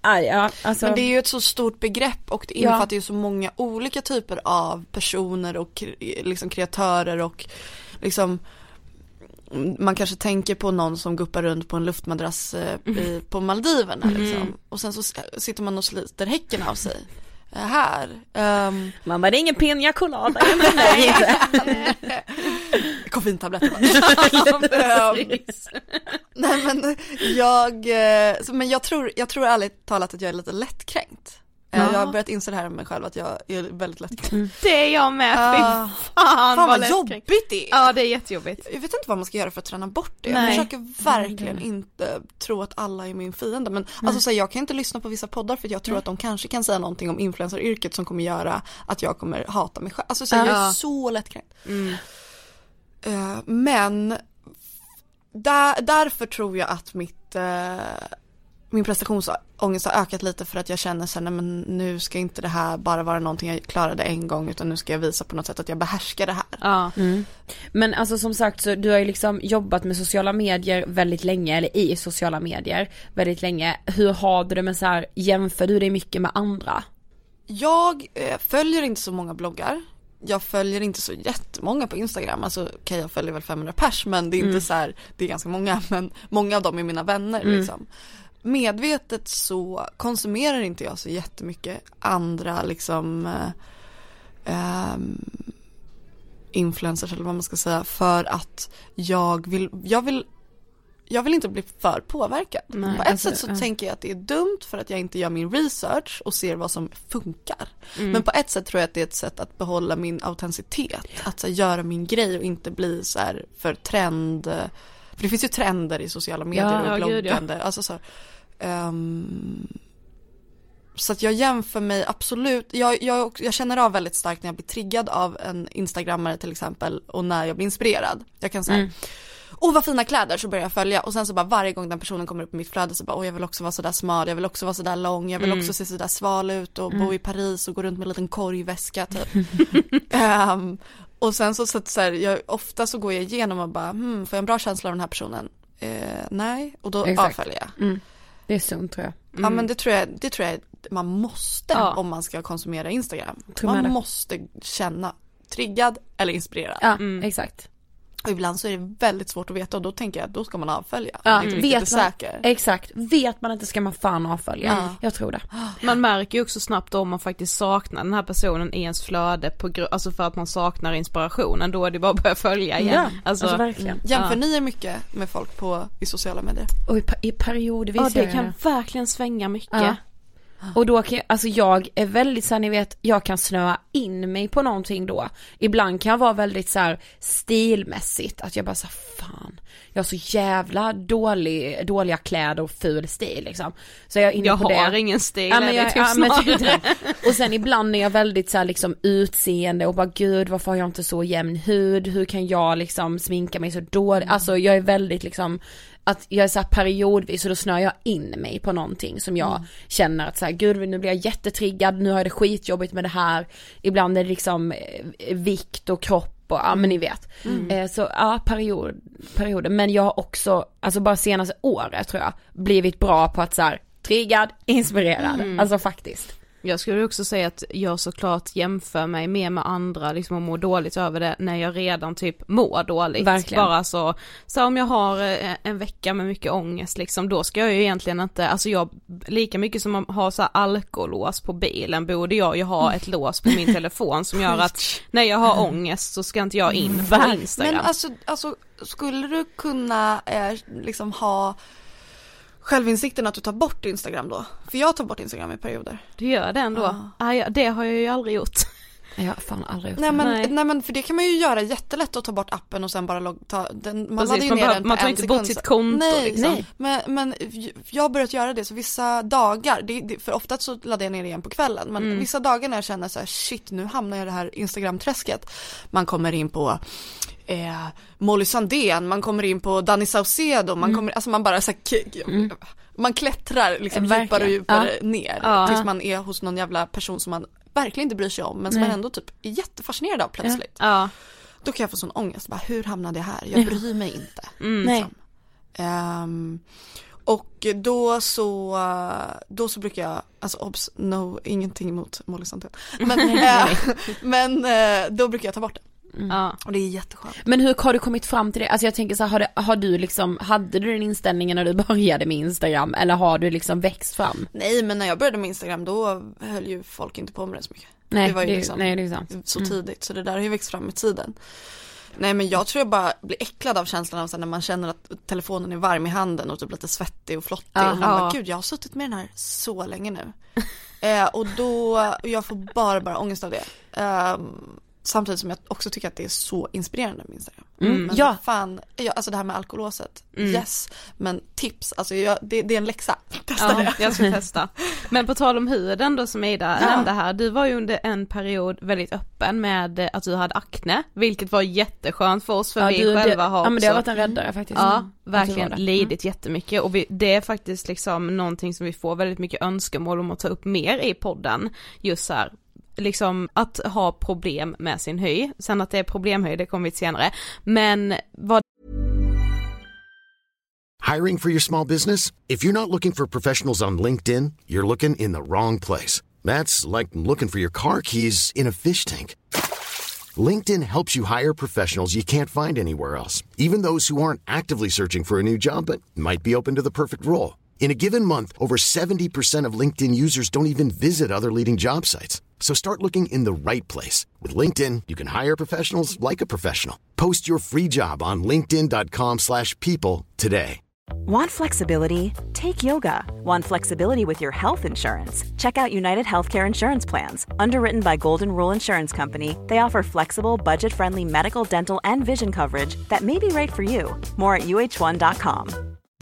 Aj, ja, alltså. Men det är ju ett så stort begrepp och det Ja. innefattar ju så många olika typer av personer och liksom kreatörer och liksom man kanske tänker på någon som guppar runt på en luftmadrass eh, i, på Maldiverna liksom. Och sen så sitter man och sliter häcken av sig. eh, Här. Ehm, Mamma det är ingen piña colada, koffeintabletter? Ehm, Nej men jag, eh, men jag tror, jag tror ärligt talat att jag är lite lättkränkt. Eh, Jag har börjat inse det här om mig själv att jag är väldigt lättkränkt. Det är jag med, fy Ah, fan, Fan vad lättkränkt. jobbigt det är. Ja det är jättejobbigt. Jag vet inte vad man ska göra för att träna bort det. Nej. Jag försöker verkligen inte tro att alla är min fiende. Men alltså så här, jag kan inte lyssna på vissa poddar för jag tror att de kanske kan säga någonting om influenceryrket som kommer göra att jag kommer hata mig själv. Alltså så här, jag är Ja. så lättkränkt. Mm. Eh, men där, därför tror jag att mitt eh, min prestationsångest har ökat lite för att jag känner så här, nej men nu ska inte det här bara vara någonting jag klarade en gång utan nu ska jag visa på något sätt att jag behärskar det här. Ja. Men alltså som sagt så du har ju liksom jobbat med sociala medier väldigt länge, eller i sociala medier väldigt länge. Hur har du det med så här, jämför du dig mycket med andra? Jag eh, följer inte så många bloggar. Jag följer inte så jättemånga på Instagram, alltså okej jag följer väl 500 pers men det är inte så här, det är ganska många men många av dem är mina vänner liksom. Medvetet så konsumerar inte jag så jättemycket andra liksom eh, ehm, influencers eller vad man ska säga för att jag vill, jag vill jag vill inte bli för påverkad. Nej, På ett alltså, sätt så ja. tänker jag att det är dumt för att jag inte gör min research och ser vad som funkar. Mm. Men på ett sätt tror jag att det är ett sätt att behålla min autenticitet. Att så här, göra min grej och inte bli så här för trend. För det finns ju trender i sociala medier Ja, och ja, gud, ja. bloggande. Alltså så, här, ehm, så att jag jämför mig absolut, jag, jag, jag känner av väldigt starkt när jag blir triggad av en instagrammare till exempel och när jag blir inspirerad. Jag kan säga, åh vad fina kläder så börjar jag följa och sen så bara varje gång den personen kommer upp i mitt flöde så bara åh jag vill också vara sådär smal, jag vill också vara sådär lång, jag vill också se sådär sval ut och bo i Paris och gå runt med en liten korgväska typ. Ehm, och sen så, så, att så här, jag, ofta så går jag igenom och bara, hmm, får jag en bra känsla av den här personen? Eh, nej, och då Exakt. avföljer jag. Det är sunt tror jag. Ja men det tror jag, det tror jag man måste Ja. om man ska konsumera Instagram. Man måste känna triggad eller inspirerad. Ja, exakt. Och ibland så är det väldigt svårt att veta och då tänker jag att då ska man avfölja. Ja, är vet man, säker. exakt. Vet man inte ska man fan avfölja. Ja. Jag tror det. Man märker ju också snabbt om man faktiskt saknar den här personen i ens flöde på alltså för att man saknar inspirationen, då är det bara att börja följa igen. Ja, alltså, verkligen. Jämför Ja. ni er mycket med folk på, i sociala medier? Och i, i periodvis Ja det kan verkligen svänga mycket. Ja. Och då kan jag, alltså jag är väldigt såhär ni vet, jag kan snöa in mig på någonting då. Ibland kan jag vara väldigt så här stilmässigt, att jag bara så fan, jag har så jävla dålig, dåliga kläder och ful stil liksom. Så jag är inne jag på det. har ingen stil, Ja, men jag, typ ja, men typ. Och sen ibland är jag väldigt så här, liksom utseende och bara gud varför har jag inte så jämn hud, hur kan jag liksom sminka mig så dåligt, alltså jag är väldigt liksom att jag är så periodvis och då snör jag in mig på någonting som jag känner att så här, gud nu blir jag jättetriggad, nu har jag det skitjobbigt med det här, ibland är det liksom eh, vikt och kropp och ja men ni vet. Eh, så ja period, perioder, men jag har också, alltså bara senaste året tror jag, blivit bra på att så här, triggad, inspirerad, alltså faktiskt. Jag skulle också säga att jag såklart jämför mig mer med andra liksom och mår dåligt över det när jag redan typ mår dåligt. Verkligen. Bara så, så om jag har eh, en vecka med mycket ångest liksom, då ska jag ju egentligen inte, alltså jag, lika mycket som att ha så här alkolås på bilen borde jag ju ha ett lås på min telefon som gör att när jag har ångest så ska inte jag in på Instagram. Men alltså, alltså skulle du kunna eh, liksom ha självinsikten att du tar bort Instagram då? För jag tar bort Instagram i perioder. du gör det ändå? Ja. Ah, ja, det har jag ju aldrig gjort. Jag har fan aldrig gjort Nej det. men, Nej. nej. men för det kan man ju göra jättelätt att ta bort appen och sen bara logga, ta, den, man Precis, laddar ju man ner behöver- den på man tar en inte sekund. bort sitt konto, nej, liksom. Nej, men, men jag har börjat göra det så vissa dagar, det, det, för ofta så laddar jag ner det igen på kvällen, men Mm. vissa dagar när jag känner så här, shit nu hamnar jag i det här Instagram-träsket. Man kommer in på eh, Molly Sandén, man kommer in på Danny Saucedo, man kommer, alltså man bara så här, k- man klättrar liksom Verkligen. djupare och djupare Ja. ner Ja. tills man är hos någon jävla person som man verkligen inte bryr sig om men som Nej. man ändå typ är jättefascinerad av plötsligt. Ja. Då kan jag få sån ångest, bara, hur hamnade jag här? Jag bryr mig inte. Nej. Liksom. Ehm, och då så, då så brukar jag, alltså obs, no, ingenting emot Molly Sandén. Men, eh, men eh, då brukar jag ta bort det. Ja. Och det är jätteskönt. Men hur har du kommit fram till det? Alltså jag tänker så här, har, det, har du liksom, hade du den inställningen när du började med Instagram eller har du liksom växt fram? Nej men när jag började med Instagram då höll ju folk inte på med det så mycket. Nej, det var ju det, liksom nej det är sant. så tidigt så det där har ju växt fram med tiden. Nej men jag tror jag bara blir äcklad av känslan av när man känner att telefonen är varm i handen och typ lite svettig och flottig Ja. och man bara gud jag har suttit med den här så länge nu. eh, och då, och jag får bara bara ångest av det. Ehm, samtidigt som jag också tycker att det är så inspirerande med Instagram. Mm. Men Ja. fan, ja, alltså det här med alkolåset, Mm. yes. Men tips, alltså jag, det, det är en läxa. Testa Ja, det. jag ska testa. Men på tal om huden då som Ida Ja. nämnde här, du var ju under en period väldigt öppen med att du hade akne, vilket var jätteskönt för oss för vi du, själva det, har ja men det har också varit en räddare faktiskt. Ja, Mm. verkligen det. lidit jättemycket och vi, det är faktiskt liksom någonting som vi får väldigt mycket önskemål om att ta upp mer i podden. Just så här, liksom att ha problem med sin höj. Sen att det är problemhöj, det kommer vi till senare. Men vad Hiring for your small business? If you're not looking for professionals on LinkedIn, you're looking in the wrong place. That's like looking for your car keys in a fish tank. LinkedIn helps you hire professionals you can't find anywhere else, even those who aren't actively searching for a new job but might be open to the perfect role. In a given month, over 70% of LinkedIn users don't even visit other leading job sites. So start looking in the right place. With LinkedIn, you can hire professionals like a professional. Post your free job on linkedin.com/people slash people today. Want flexibility? Take yoga. Want flexibility with your health insurance? Check out United Healthcare Insurance Plans. Underwritten by Golden Rule Insurance Company, they offer flexible, budget friendly medical, dental, and vision coverage that may be right for you. More at uh1.com.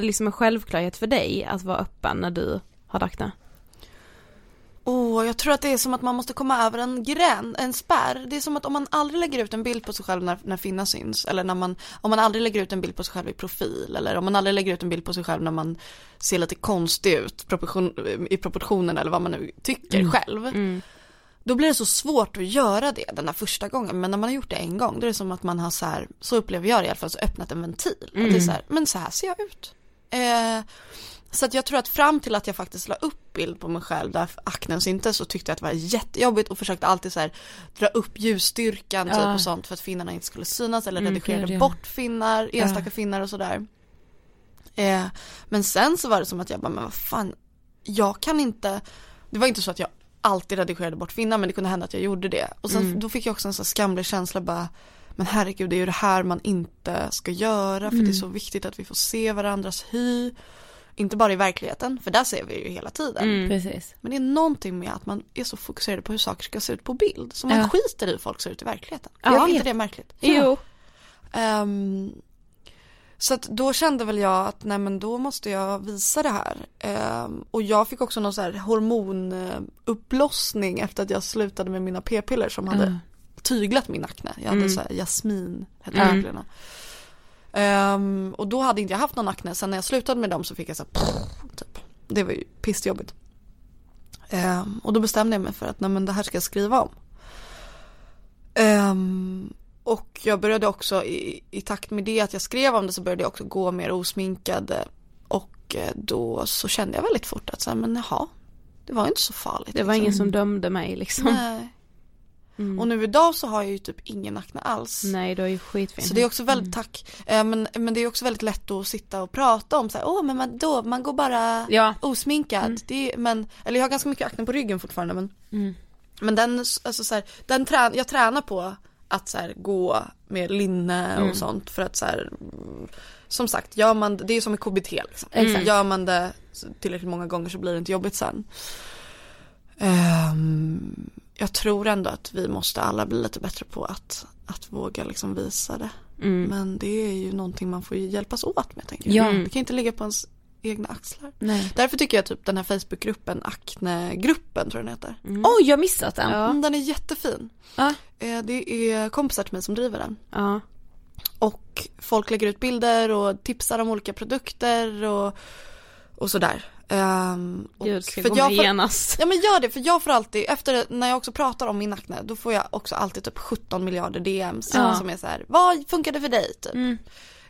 Liksom en självklarhet för dig att vara öppen när du hade akne? Åh, jag tror att det är som att man måste komma över en gräns, en spärr. Det är som att om man aldrig lägger ut en bild på sig själv när, när finna syns, eller när man, om man aldrig lägger ut en bild på sig själv i profil, eller om man aldrig lägger ut en bild på sig själv när man ser lite konstig ut proportion, i proportionen eller vad man nu tycker själv. Då blir det så svårt att göra det den där första gången, men när man har gjort det en gång, då är det som att man har så här, så upplever jag det i alla fall, så öppnat en ventil. Att det är så här, men så här ser jag ut. Eh, Så att jag tror att fram till att jag faktiskt la upp bild på mig själv där aknen syntes så tyckte jag att det var jättejobbigt och försökte alltid så här dra upp ljusstyrkan typ Ja. och sånt för att finnarna inte skulle synas eller Mm, redigerade ja. bort finnar, enstaka finnar och sådär. Eh, men sen så var det som att jag bara, men vad fan, jag kan inte, det var inte så att jag alltid redigerade bort finnar men det kunde hända att jag gjorde det. Och sen då fick jag också en sån skamlig känsla bara, men herregud det är ju det här man inte ska göra för det är så viktigt att vi får se varandras hy. Inte bara i verkligheten, för där ser vi ju hela tiden. Precis. Men det är någonting med att man är så fokuserad på hur saker ska se ut på bild. Så man Ja. skiter i hur folk ser ut i verkligheten. Ja, jag är inte vet. det märkligt? Jo. Ehm, så att då kände väl jag att nej men då måste jag visa det här. Ehm, och jag fick också någon så här hormonupplossning efter att jag slutade med mina p-piller som hade. Tyglat min akne. Jag hade så här jasmin, hette Mm. Ehm, och då hade inte jag haft någon akne. Sen när jag slutade med dem så fick jag så här, typ. Det var ju pissjobbigt. Ehm, och då bestämde jag mig för att nej men det här ska jag skriva om. Ehm, och jag började också i, i takt med det att jag skrev om det så började jag också gå mer osminkad. Och eh, då så kände jag väldigt fort att så här, men jaha, det var inte så farligt. Det var liksom. ingen som dömde mig liksom. Nej. Mm. Och nu idag så har jag ju typ ingen akne alls. Nej, du är ju skitfin. Så det är också väldigt, tack. Eh, men, men det är också väldigt lätt att sitta och prata om så här, åh men man, då, man går bara Ja. osminkad. Det är, men, eller jag har ganska mycket akne på ryggen fortfarande men, Mm. men den, alltså så här, den trän, jag tränar på att så här, gå med linne och Mm. sånt för att så här, mm, som sagt, gör man det, det är som med KBT liksom. Exakt. Gör man det tillräckligt många gånger så blir det inte jobbigt sen. Ehm, jag tror ändå att vi måste alla bli lite bättre på att, att våga liksom visa det. Mm. Men det är ju någonting man får hjälpas åt med tänker Ja. jag. Det kan inte ligga på ens egna axlar. Nej. Därför tycker jag typ den här Facebookgruppen, Acne-gruppen tror jag den heter. Oj, jag har missat den. Ja. Mm, den är jättefin. Ja. Eh, Det är kompisar till mig som driver den. Ja. Och folk lägger ut bilder och tipsar om olika produkter och, och sådär. Um, Gud, ska för jag får- genast. Ja men gör det, för jag får alltid, efter när jag också pratar om min akne, då får jag också alltid typ 17 miljarder DMs Ja. som är så här, vad funkade för dig? Typ. Mm.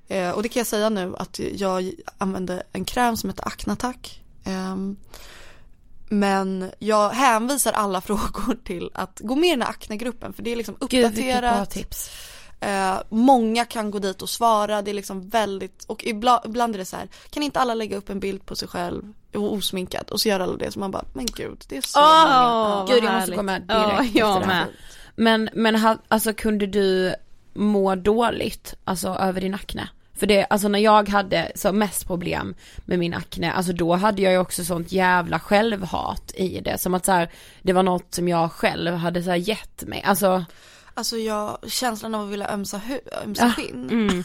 Eh, och det kan jag säga nu att jag använde en kräm som heter Acnatac. Ehm, men jag hänvisar alla frågor till att gå med i den här Acne-gruppen för det är liksom Gud vilket bra uppdaterat. tips. Eh, många kan gå dit och svara, det är liksom väldigt, och ibland, ibland är det så här, kan inte alla lägga upp en bild på sig själv och osminkad och så gör alla det så man bara, men gud det är så Åh, många. Gud jag måste härligt. komma direkt Ja, jag med. Men, men alltså kunde du må dåligt, alltså över din akne? För det, alltså när jag hade så mest problem med min akne, alltså då hade jag ju också sånt jävla självhat i det. Som att så här, det var något som jag själv hade så här gett mig. Alltså, Alltså jag, känslan av att vilja ömsa, hu- ömsa Ja. skinn. Mm.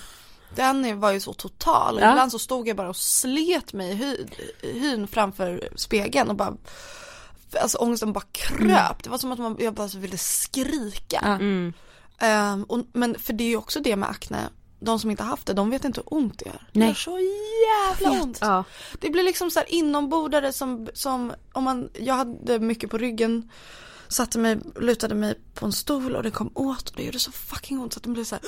Den var ju så total. Ja. Ibland så stod jag bara och slet mig i hy, hyn framför spegeln och bara Alltså ångesten bara kröp. Det var som att man, jag bara ville skrika. Ja. Mm. Ehm, och, men för det är ju också det med akne. De som inte har haft det, de vet inte hur ont det gör. Det Nej. gör så jävla ont. Ja. Det blir liksom så här inombordare som, som om man, jag hade mycket på ryggen Satte mig, lutade mig på en stol och det kom åt och det gjorde så fucking ont så att det blev så här,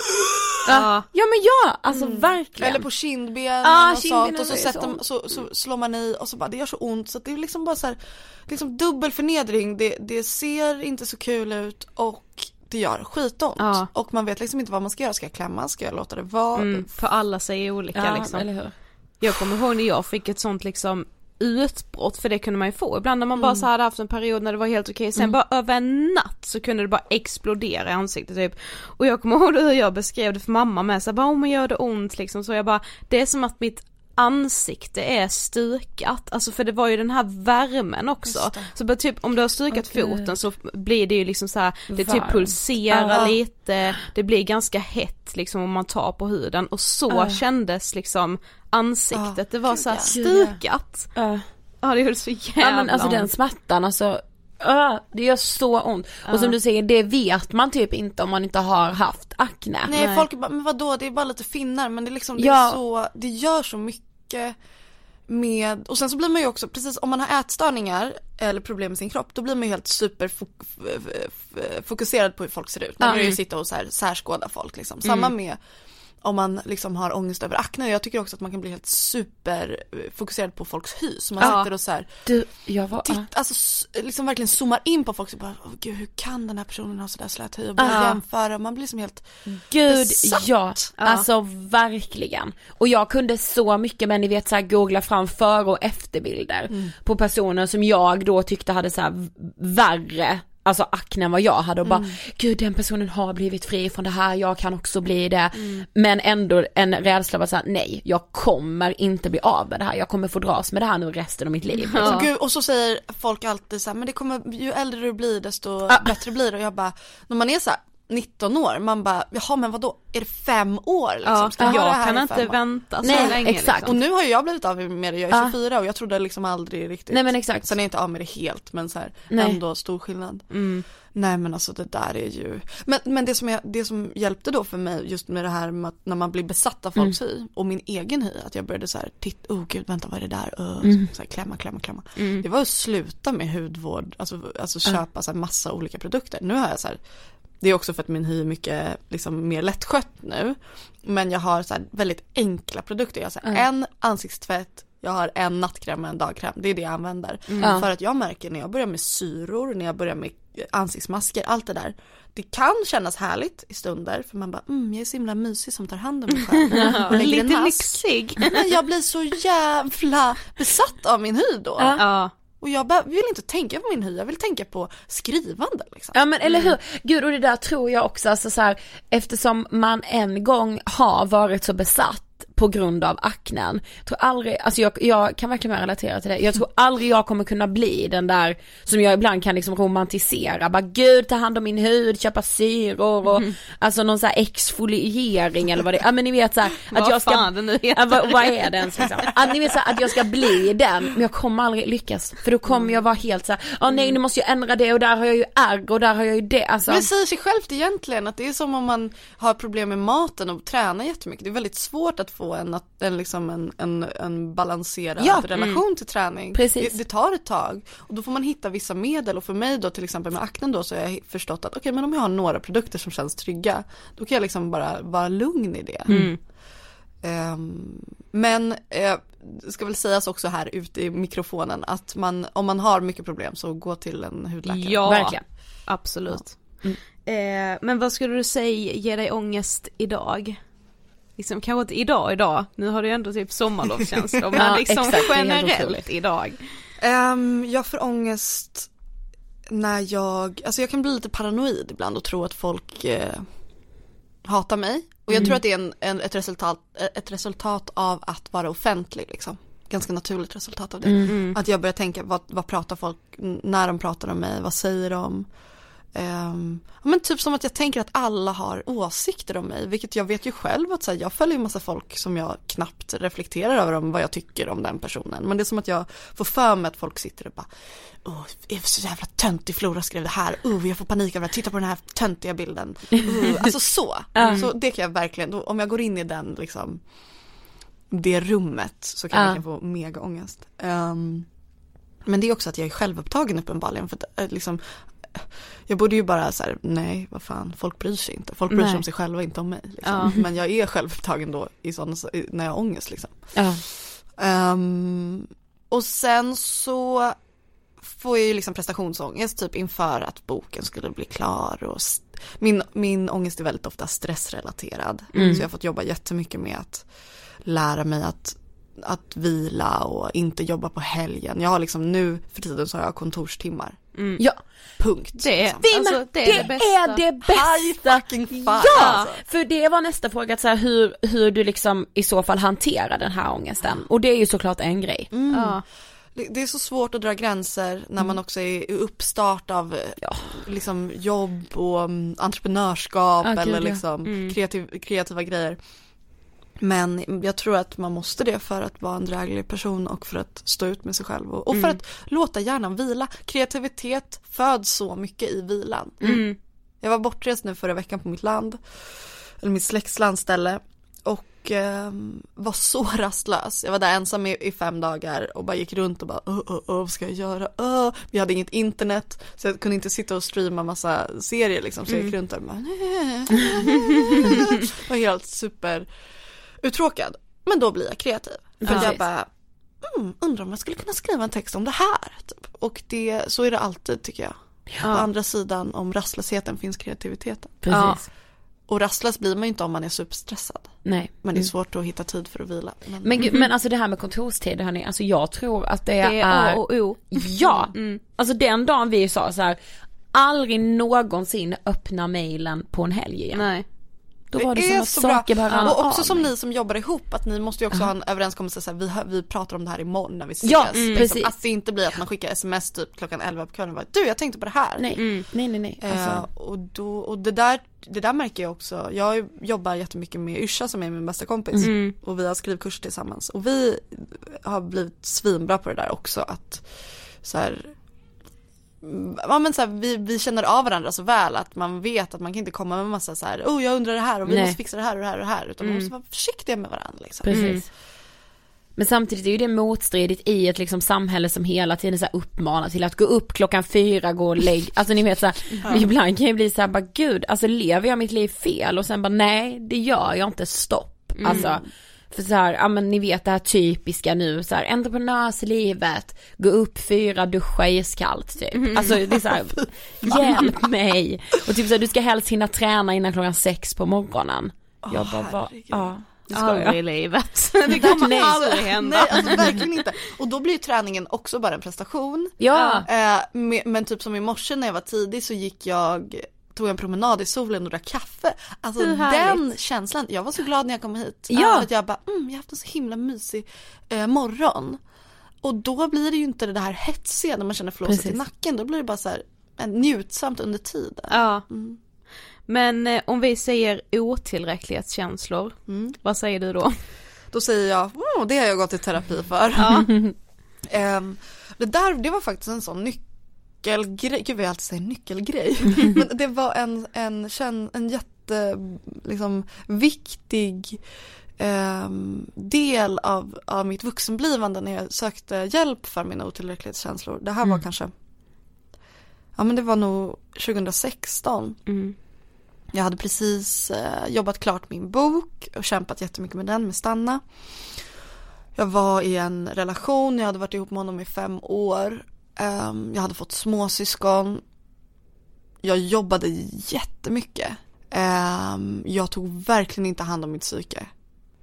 Ja. ja men ja, alltså verkligen. Eller på kindbenen Ah, och sånt och så, sätter, så så, så slår man i och så bara det gör så ont så att det är liksom bara så här, liksom dubbel förnedring. Det, det ser inte så kul ut och det gör skitont. Ja. Och man vet liksom inte vad man ska göra. Ska jag klämma? Ska jag låta det vara? Mm. För alla säger olika ja, liksom. eller hur. Jag kommer ihåg när jag fick ett sånt liksom utbrott för det kunde man ju få. Ibland när man bara så hade haft en period när det var helt okej sen bara över en natt så kunde det bara explodera i ansiktet typ. Och jag kommer ihåg hur jag beskrev det för mamma med så här, bara om man gör det ont? Liksom så jag bara det är som att mitt ansikte är stukat, alltså för det var ju den här värmen också. Så bara typ om du har stukat Gud. foten så blir det ju liksom så här, det typ pulserar Ja. lite, det blir ganska hett liksom om man tar på huden och så Ja. kändes liksom ansiktet, Ja, det var så här stukat. Ja. Ja det gjorde så jävla Ja men alltså den ont. smärtan alltså, uh, det gör så ont. Och som du säger, det vet man typ inte om man inte har haft akne. Nej, Nej. folk bara, men vadå det är bara lite finnar men det är liksom, det Ja. är så, det gör så mycket med, och sen så blir man ju också, precis om man har ätstörningar eller problem med sin kropp, då blir man ju helt superfokuserad på hur folk ser ut. Man börjar ju sitta och så här, särskåda folk liksom. Samma med om man liksom har ångest över akne. Jag tycker också att man kan bli helt superfokuserad på folks hy. Så man Ja. sitter och så här, Du, jag var, titt, alltså liksom verkligen zoomar in på folk och bara, åh gud hur kan den här personen ha sådär slät hy och börjar Ja. jämföra. Man blir liksom helt Gud besatt. ja, alltså verkligen. Och jag kunde så mycket men ni vet så här googla fram före och efterbilder Mm. på personer som jag då tyckte hade så här värre Alltså akne än vad jag hade och bara, Mm. gud den personen har blivit fri från det här, jag kan också bli det. Mm. Men ändå en rädsla var såhär, nej jag kommer inte bli av med det här, jag kommer få dras med det här nu resten av mitt liv. Liksom. Och, gud, och så säger folk alltid så här, men det kommer, ju äldre du blir desto bättre blir det. Och jag bara, när man är så här 19 år, man bara, jaha men vadå, är det fem år liksom? Ja, Ska jag göra det jag här kan i inte vänta så Nej, länge exakt. Och liksom. nu har ju jag blivit av med det, jag är Ja. 24 och jag trodde liksom aldrig riktigt Nej men exakt. Sen är jag inte av med det helt men så här, Nej. ändå stor skillnad Mm. Nej men alltså det där är ju Men, men det, som jag, det som hjälpte då för mig just med det här med att när man blir besatt av folks hy och min egen hy att jag började så här, titta, oh gud vänta vad är det där? Uh, så här, klämma, klämma, klämma Det var att sluta med hudvård, alltså, alltså köpa så här, massa olika produkter Nu har jag så här det är också för att min hy är mycket liksom, mer lättskött nu. Men jag har så här, väldigt enkla produkter. Jag har så här, en ansiktstvätt, jag har en nattkräm och en dagkräm. Det är det jag använder. Ja. För att jag märker när jag börjar med syror, när jag börjar med ansiktsmasker, allt det där. Det kan kännas härligt i stunder för man bara, mm, jag är så himla mysig som tar hand om mig själv. Lite lyxig. Men jag blir så jävla besatt av min hy då. Ja. Och jag vill inte tänka på min hy, jag vill tänka på skrivande liksom. Ja men eller hur, gud och det där tror jag också, alltså så här, eftersom man en gång har varit så besatt på grund av aknen, jag tror aldrig, alltså jag, jag kan verkligen relatera till det, jag tror aldrig jag kommer kunna bli den där som jag ibland kan liksom romantisera, bara gud ta hand om min hud, köpa syror och alltså någon så här exfoliering eller vad det är, ja men ni vet så här, att Vad jag ska fan nu. Ja, vad, vad är det ens liksom? Att ni vet så här, att jag ska bli den, men jag kommer aldrig lyckas. För då kommer jag vara helt så här, ja nej nu måste jag ändra det och där har jag ju ärr och där har jag ju det. Alltså, Men säger sig självt egentligen att det är som om man har problem med maten och tränar jättemycket. Det är väldigt svårt att få en, en, liksom en, en, en balanserad Ja, relation till träning. Precis. Det, det tar ett tag och då får man hitta vissa medel och för mig då till exempel med aknen då så har jag förstått att okej men om jag har några produkter som känns trygga då kan jag liksom bara vara lugn i det. Ehm, men eh, det ska väl sägas också här ute i mikrofonen att man, om man har mycket problem så gå till en hudläkare. Ja, Verkligen. absolut. Eh, men vad skulle du säga ger dig ångest idag? Liksom kanske inte idag idag, nu har du ju ändå typ sommarlovskänslor, men Ja, liksom exakt, generellt idag. Um, jag får ångest när jag, alltså jag kan bli lite paranoid ibland och tro att folk eh, hatar mig. Och jag tror att det är en, en, ett, resultat, ett resultat av att vara offentlig liksom. Ganska naturligt resultat av det. Att jag börjar tänka, vad, vad pratar folk, när de pratar om mig, vad säger de? Ja, men typ som att jag tänker att alla har åsikter om mig, vilket jag vet ju själv att så här, jag följer en massa folk som jag knappt reflekterar över om vad jag tycker om den personen. Men det är som att jag får för mig att folk sitter och bara, åh, det är så jävla töntig Flora skrev det här, oh, jag får panik över att titta på den här töntiga bilden. Uh, alltså så, så det kan jag verkligen, då, om jag går in i den liksom, det rummet så kan Ja. jag få mega ångest. Ehm, men det är också att jag är självupptagen uppenbarligen för att eh, liksom jag borde ju bara så här, nej vad fan, folk bryr sig inte. Folk bryr sig Nej. om sig själva, inte om mig. Liksom. Ja. Men jag är självupptagen då i sådana, när jag har ångest liksom. ja. Ehm, och sen så får jag ju liksom prestationsångest typ inför att boken skulle bli klar och min, min ångest är väldigt ofta stressrelaterad. Så jag har fått jobba jättemycket med att lära mig att, att vila och inte jobba på helgen. Jag har liksom nu för tiden så har jag kontorstimmar. Ja. Punkt. Det är, liksom. Vi, alltså, det är det bästa. är det High bästa. fucking Ja, alltså. för det var nästa fråga, att så här, hur, hur du liksom i så fall hanterar den här ångesten. Och det är ju såklart en grej. Ja. Det, det är så svårt att dra gränser när man också är i uppstart av eh, Ja. liksom jobb och mm, entreprenörskap gud, eller ja. liksom kreativ, kreativa grejer. Men jag tror att man måste det för att vara en dräglig person och för att stå ut med sig själv och, och för att låta hjärnan vila. Kreativitet föds så mycket i vilan. Jag var bortrest nu förra veckan på mitt land, eller mitt släkts landställe och ehm, var så rastlös. Jag var där ensam i, i fem dagar och bara gick runt och bara oh, oh, oh, vad ska jag göra? Oh. Vi hade inget internet så jag kunde inte sitta och streama massa serier liksom så jag gick runt där och bara var helt super uttråkad. Men då blir jag kreativ. För Precis. jag bara mm, undrar om jag skulle kunna skriva en text om det här. Typ. Och det, så är det alltid tycker jag. På andra sidan om rastlösheten finns kreativiteten. Precis. Och rastlös blir man ju inte om man är superstressad. Nej. Men det är svårt att hitta tid för att vila. Men, Men, gud, men alltså det här med kontorstider hörni, alltså jag tror att det, Det är är A och O. Ja, alltså den dagen vi sa så här, aldrig någonsin öppna mailen på en helg igen. Nej. Då var det, som är att så saker bra. bara Och också av som ni som jobbar ihop, att ni måste ju också ha en överenskommelse så här, vi, vi pratar om det här imorgon när vi ses. Ja, mm, precis. liksom. Att det inte blir att man skickar sms typ klockan 11 på kvällen och bara, du jag tänkte på det här. Nej, nej, nej, nej. Eh, Alltså, och då, och det där, det där märker jag också, jag jobbar jättemycket med Yrsa som är min bästa kompis Mm. och vi har skrivkurs tillsammans och vi har blivit svinbra på det där också att så här, mm, Ja men så här, vi, vi känner av varandra så väl att man vet att man kan inte komma med massa så här, oh jag undrar det här och vi Nej. måste fixa det här och det här och det här utan man Mm. måste vara försiktiga med varandra liksom. precis. Men samtidigt är ju det motstridigt i ett liksom samhälle som hela tiden så här uppmanar till att gå upp klockan fyra, gå och lägg, alltså ni vet så här, ibland kan jag bli så här, bara gud, alltså lever jag mitt liv fel och sen bara nej, det gör jag inte, stopp. Alltså, för så här, ja men ni vet det här typiska nu, så här, entreprenörslivet, gå upp fyra, duscha iskallt typ. Alltså det är så här, hjälp mig. Och typ så här, du ska helst hinna träna innan klockan sex på morgonen. Jag bara, va, ja. Aldrig i livet. Det kommer Nej. aldrig hända. Nej alltså verkligen inte. Och då blir ju träningen också bara en prestation. Ja. Eh, me- men typ som i morse när jag var tidig så gick jag tog en promenad i solen och drack kaffe. Alltså den känslan, jag var så glad när jag kom hit. Ja. För att jag bara, mm, jag har haft en så himla mysig eh, morgon. Och då blir det ju inte det här hetsiga när man känner flåset i nacken. Då blir det bara så här eh, njutsamt under tiden. Ja. Mm. Men eh, om vi säger otillräcklighetskänslor, Mm. vad säger du då? Då säger jag, oh, det har jag gått i terapi för. Ehm, det där, det var faktiskt en sån nyckelgrej, gud vad jag alltid säger nyckelgrej. Men det var en, en, känn, en jätte, liksom viktig ehm, del av, av mitt vuxenblivande när jag sökte hjälp för mina otillräcklighetskänslor. Det här var kanske, ja men det var nog 2016. Mm. Jag hade precis eh, jobbat klart min bok och kämpat jättemycket med den, med Stanna. Jag var i en relation, jag hade varit ihop med honom i fem år. Ehm, jag hade fått småsyskon. Jag jobbade jättemycket. Ehm, jag tog verkligen inte hand om mitt psyke.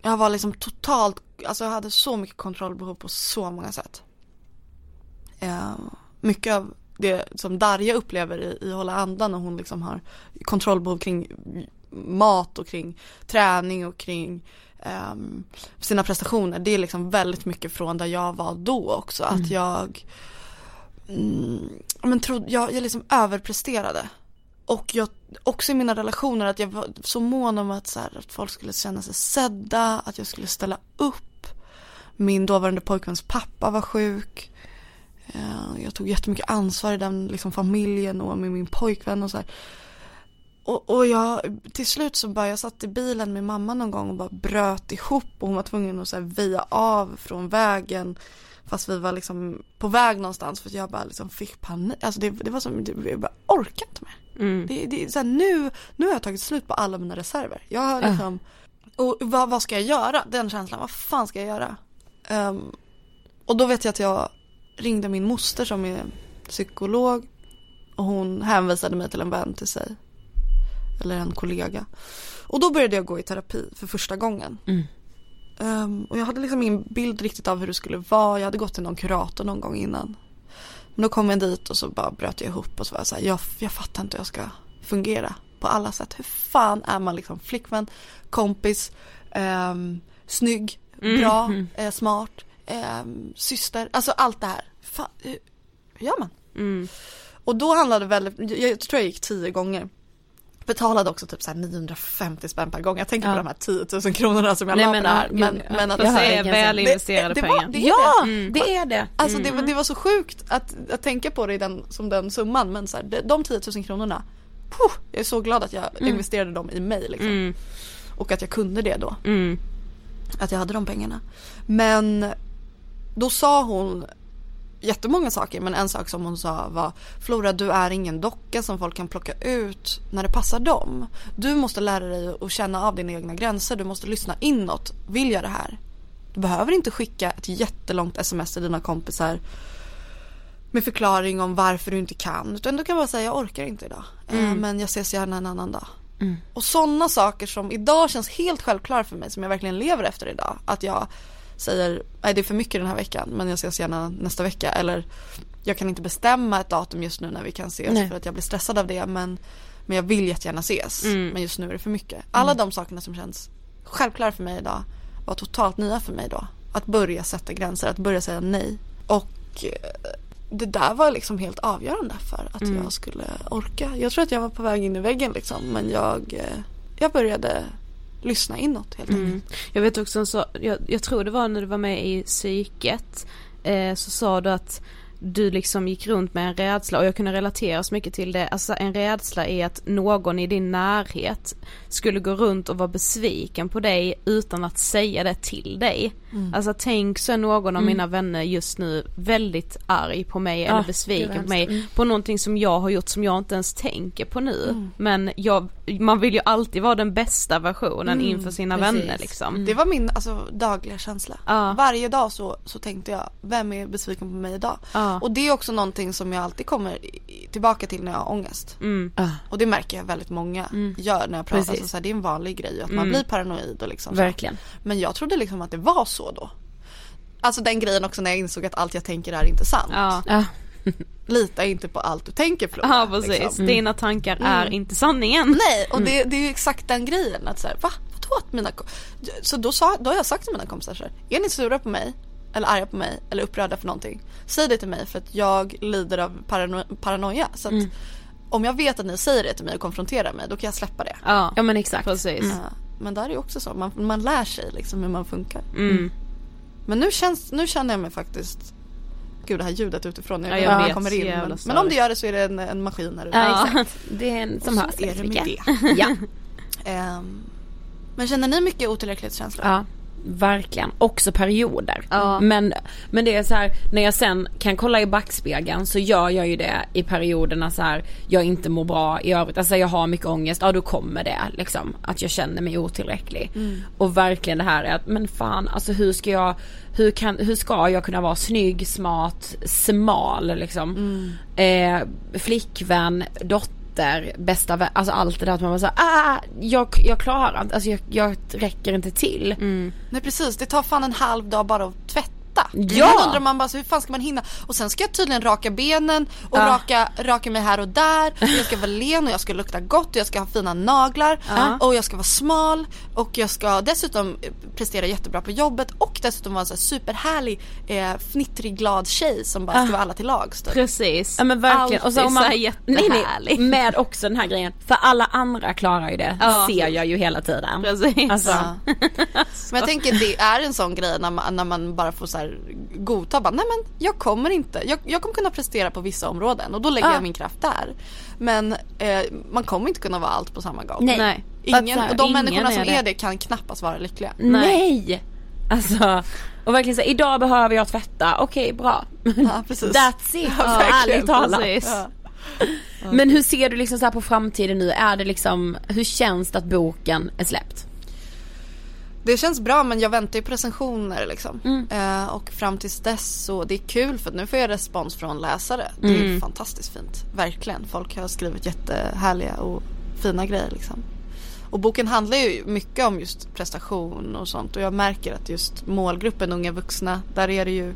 Jag var liksom totalt, alltså jag hade så mycket kontrollbehov på så många sätt. Ehm, mycket av det som Darja upplever i, i Hålla andan och hon liksom har kontrollbehov kring mat och kring träning och kring ehm, sina prestationer. Det är liksom väldigt mycket från där jag var då också. Att jag mm, men trodde, jag, jag liksom överpresterade. Och jag, också i mina relationer att jag var så mån om att, så här, att folk skulle känna sig sedda, att jag skulle ställa upp. Min dåvarande pojkväns pappa var sjuk. Eh, jag tog jättemycket ansvar i den liksom, familjen och med min pojkvän och så här. Och, och jag, till slut så bara, jag satt i bilen med mamma någon gång och bara bröt ihop och hon var tvungen att så här väja av från vägen. Fast vi var liksom på väg någonstans för att jag bara liksom fick panik. Alltså det, det var som, det, jag bara orkade inte mer. Mm. Det, det, så här, nu, nu har jag tagit slut på alla mina reserver. Jag har liksom, och vad, vad ska jag göra? Den känslan, vad fan ska jag göra? Ehm, och då vet jag att jag ringde min moster som är psykolog och hon hänvisade mig till en vän till sig. Eller en kollega. Och då började jag gå i terapi för första gången. Ehm, och jag hade liksom ingen bild riktigt av hur det skulle vara. Jag hade gått till någon kurator någon gång innan. Men då kom jag dit och så bara bröt jag ihop och så var jag så här, jag, jag fattar inte hur jag ska fungera på alla sätt. Hur fan är man liksom flickvän, kompis, ehm, snygg, bra, eh, smart, ehm, syster, alltså allt det här. Fan, hur gör man? Mm. Och då handlade det väldigt, jag, jag tror jag gick tio gånger. Betalade också typ så här 950 spänn per gång. Jag tänker Ja. på de här 10 000 kronorna som jag Nej, la på det här. Men, men att hör det är väl investerade det, det pengar. Var, det Ja, det. det är det. Alltså det, var- det var så sjukt att, att tänka på det i den, som den summan men så här, de, de 10 000 kronorna, puh, jag är så glad att jag investerade dem i mig liksom. Mm. Och att jag kunde det då. Mm. Att jag hade de pengarna. Men då sa hon jättemånga saker men en sak som hon sa var Flora du är ingen docka som folk kan plocka ut när det passar dem. Du måste lära dig att känna av dina egna gränser, du måste lyssna inåt. Vill jag det här? Du behöver inte skicka ett jättelångt sms till dina kompisar med förklaring om varför du inte kan. Utan du kan bara säga jag orkar inte idag. Eh, Men jag ses gärna en annan dag. Och sådana saker som idag känns helt självklara för mig som jag verkligen lever efter idag. Att jag säger nej det är för mycket den här veckan men jag ses gärna nästa vecka. Eller jag kan inte bestämma ett datum just nu när vi kan ses Nej. för att jag blir stressad av det. Men, men jag vill jättegärna ses. Mm. Men just nu är det för mycket. Alla de sakerna som känns självklara för mig idag var totalt nya för mig då. Att börja sätta gränser, att börja säga nej. Och eh, det där var liksom helt avgörande för att Mm. jag skulle orka. Jag tror att jag var på väg in i väggen liksom men jag, eh, jag började lyssna inåt helt enkelt. Mm. Jag vet också så, jag, jag tror det var när du var med i psyket eh, så sa du att du liksom gick runt med en rädsla och jag kunde relatera så mycket till det. Alltså en rädsla är att någon i din närhet skulle gå runt och vara besviken på dig utan att säga det till dig. Mm. Alltså tänk så är någon av mina vänner just nu väldigt arg på mig eller det är besviken på mig Mm. på någonting som jag har gjort som jag inte ens tänker på nu. Mm. Men jag, man vill ju alltid vara den bästa versionen inför sina precis. vänner liksom. Det var min alltså, dagliga känsla. Ja. Varje dag så, så tänkte jag, vem är besviken på mig idag? Ja. Och det är också någonting som jag alltid kommer tillbaka till när jag har ångest. Mm. Ah, Och det märker jag väldigt många gör när jag pratar. Precis. Alltså, så här, det är en vanlig grej att man Mm. blir paranoid och liksom så. verkligen. Men jag trodde liksom att det var så då. Alltså den grejen också när jag insåg att allt jag tänker är inte sant. Ja. Lita inte på allt du tänker Flora. ja precis, liksom. dina tankar är inte sanningen. Nej, och det, det är ju exakt den grejen. Att så här, va? Vadå att mina ko-" Så då, sa, då har jag sagt till mina kompisar så här, är ni sura på mig? Eller arga på mig? Eller upprörda för någonting? Säg det till mig för att jag lider av parano- paranoia. Så att om jag vet att ni säger det till mig och konfronterar mig, då kan jag släppa det. Ja, Ja men exakt. precis. Ja, men där är det också så, man, man lär sig liksom hur man funkar. Mm. Men nu, känns, nu känner jag mig faktiskt Gud det här ljudet utifrån, jag Ja, jag vet, kommer in. Men, men om det gör det så är det en, en maskin här ute. Ja, exakt. Det är en som Så hörs. är det med det. Ja. Ehm, men känner ni mycket otillräcklighetskänslor? Ja, verkligen. Också perioder. Ja. Men, men det är så här, när jag sen kan kolla i backspegeln så gör jag ju det i perioderna så här, jag inte mår bra i övrigt. Alltså jag har mycket ångest, ja då kommer det liksom. Att jag känner mig otillräcklig. Och verkligen det här är att, men fan alltså hur ska jag, hur kan, hur ska jag kunna vara snygg, smart, smal liksom. Eh, flickvän, dotter bästa vän, alltså allt det där att man bara såhär, ah, jag, jag klarar inte, alltså jag, jag räcker inte till. Nej precis, det tar fan en halv dag bara att tvätta. Ja. Då undrar man bara så, hur fan ska man hinna? Och sen ska jag tydligen raka benen och Ja. raka, raka mig här och där. Och jag ska vara len och jag ska lukta gott och jag ska ha fina naglar. Och jag ska vara smal. Och jag ska dessutom prestera jättebra på jobbet. Och dessutom vara en så här superhärlig, eh, fnittrig, glad tjej som bara ska vara alla till lags. typ. Precis. Ja men verkligen. Alltid om man- så här jättehärlig. nej, med också den här grejen. För alla andra klarar ju det. Ja. Ser jag ju hela tiden. Precis. Alltså, Ja. Men jag tänker det är en sån grej när man, när man bara får så här godta bara, nej men jag kommer inte, jag, jag kommer kunna prestera på vissa områden och då lägger Ja. jag min kraft där. Men eh, man kommer inte kunna vara allt på samma gång. Nej. Nej. Ingen, och de ingen människorna som är det. är det kan knappast vara lyckliga. nej. Alltså, och verkligen här, idag behöver jag tvätta, okej bra. Ja, precis. That's it, Ja, ärligt talat. Ja. Men hur ser du liksom så här på framtiden nu? Är det liksom, hur känns det att boken är släppt? Det känns bra men jag väntar ju på recensioner liksom. Mm. Eh, och fram tills dess så det är kul för att nu får jag respons från läsare. Det är Mm. fantastiskt fint. Verkligen. Folk har skrivit jättehärliga och fina grejer liksom. Och boken handlar ju mycket om just prestation och sånt och jag märker att just målgruppen unga vuxna, där är det ju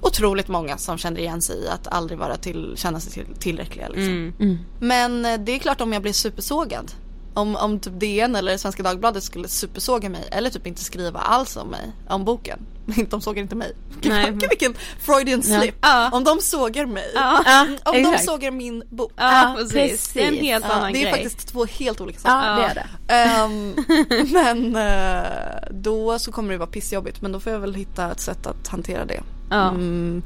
otroligt många som känner igen sig i att aldrig vara till, känna sig till, tillräckliga liksom. Mm. Men eh, det är klart om jag blir supersågad. Om, om typ DN eller Svenska Dagbladet skulle supersåga mig eller typ inte skriva alls om mig, om boken. De sågar inte mig. Nej. Vilken Freudian slip. Ja. Om de sågar mig. Ja. Om de exakt. sågar min bok. Ja, precis. Det är en helt annan det är grej. faktiskt två helt olika saker. Det är det. Ehm, men eh, då så kommer det vara pissjobbigt men då får jag väl hitta ett sätt att hantera det. Mm.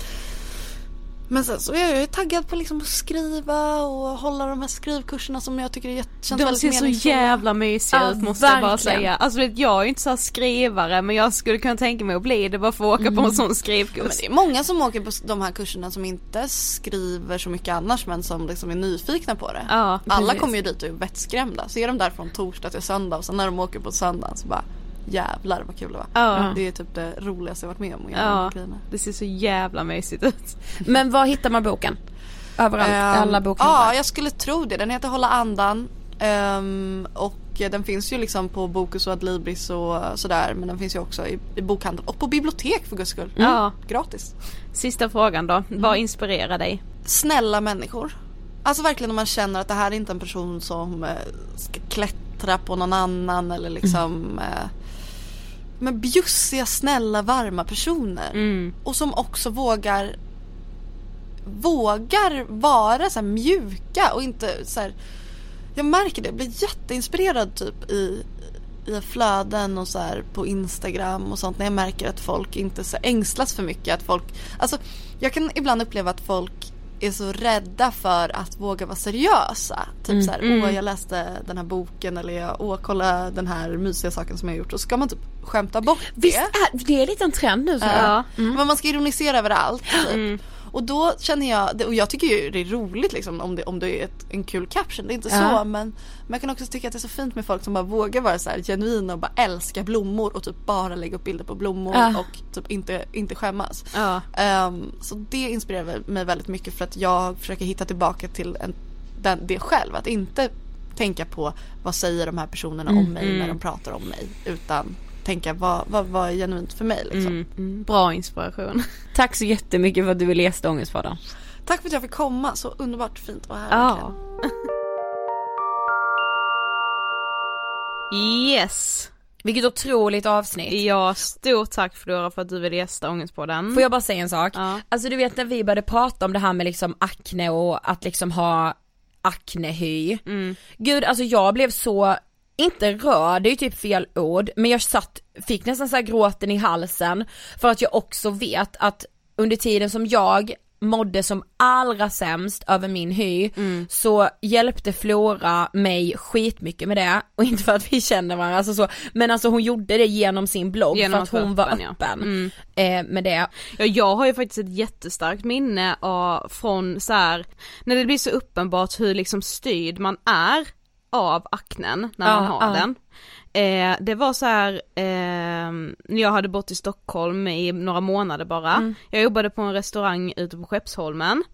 Men sen så är jag ju taggad på liksom att skriva och hålla de här skrivkurserna som jag tycker är känns De väldigt ser så meningsfulla. jävla mysiga Ja, ut måste jag bara verkligen. säga. Alltså jag är ju inte så skrivare men jag skulle kunna tänka mig att bli det bara för att åka på en sån Men skrivkurs. det är många som åker på de här kurserna som inte skriver så mycket annars men som liksom är nyfikna på det. Ja, Alla kommer ju dit och är vettskrämda. Så är de där från torsdag till söndag och sen när de åker på söndagen så bara jävlar vad kul det var. Ja. Det är typ det roligaste jag varit med om att göra Ja, grejerna. det ser så jävla mysigt ut. Men var hittar man boken? Överallt, Ehm, alla bokhandlar? Ja, jag skulle tro det. Den heter Hålla andan. Ehm, och den finns ju liksom på Bokus och Adlibris och sådär. Men den finns ju också i, i bokhandel och på bibliotek för guds skull. Ja. Gratis. Sista frågan då, vad inspirerar dig? Snälla människor. Alltså verkligen om man känner att det här är inte en person som eh, ska klättra på någon annan eller liksom eh, Men bjussiga, snälla, varma personer. Mm. Och som också vågar Vågar vara så här mjuka och inte så här, Jag märker det, jag blir jätteinspirerad typ i i flöden och så här på Instagram och sånt när jag märker att folk inte så ängslas för mycket. Att folk, alltså jag kan ibland uppleva att folk är så rädda för att våga vara seriösa. Typ så här, åh jag läste den här boken eller jag, åh kolla den här mysiga saken som jag gjort. Och så ska man typ skämta bort Visst det. är det är lite en trend nu så Ja. Men man ska ironisera över allt typ. Och då känner jag, och jag tycker ju det är roligt liksom om det, om det är ett, en kul caption, det är inte Ja. så men Men jag kan också tycka att det är så fint med folk som bara vågar vara så här genuina och bara älska blommor och typ bara lägga upp bilder på blommor Ja. och typ inte, inte skämmas. Ja. Ehm, så det inspirerar mig väldigt mycket för att jag försöker hitta tillbaka till en, den, det själv. Att inte tänka på vad säger de här personerna om mig när de pratar om mig. Utan tänka vad, vad, vad är genuint för mig liksom. Mm. Mm. Bra inspiration. Tack så jättemycket för att du ville gästa Ångestpodden. Tack för att jag fick komma, så underbart fint att vara här. Ja. Yes. Vilket otroligt avsnitt. Ja, stort tack Flora för att du ville gästa Ångestpodden. Får jag bara säga en sak? Ja. Alltså du vet när vi började prata om det här med liksom akne och att liksom ha aknehy. Mm. Gud alltså jag blev så, inte rörd, det är ju typ fel ord, men jag satt, fick nästan så här gråten i halsen för att jag också vet att under tiden som jag mådde som allra sämst över min hy så hjälpte Flora mig skitmycket med det och inte för att vi känner varandra alltså så, men alltså hon gjorde det genom sin blogg Genom för att hon var öppen, ja. Mm. eh, med det. Ja, jag har ju faktiskt ett jättestarkt minne av, från så här, när det blir så uppenbart hur liksom styrd man är av aknen när man har den. Eh, det var så här, eh, jag hade bott i Stockholm i några månader bara. Mm. Jag jobbade på en restaurang ute på Skeppsholmen.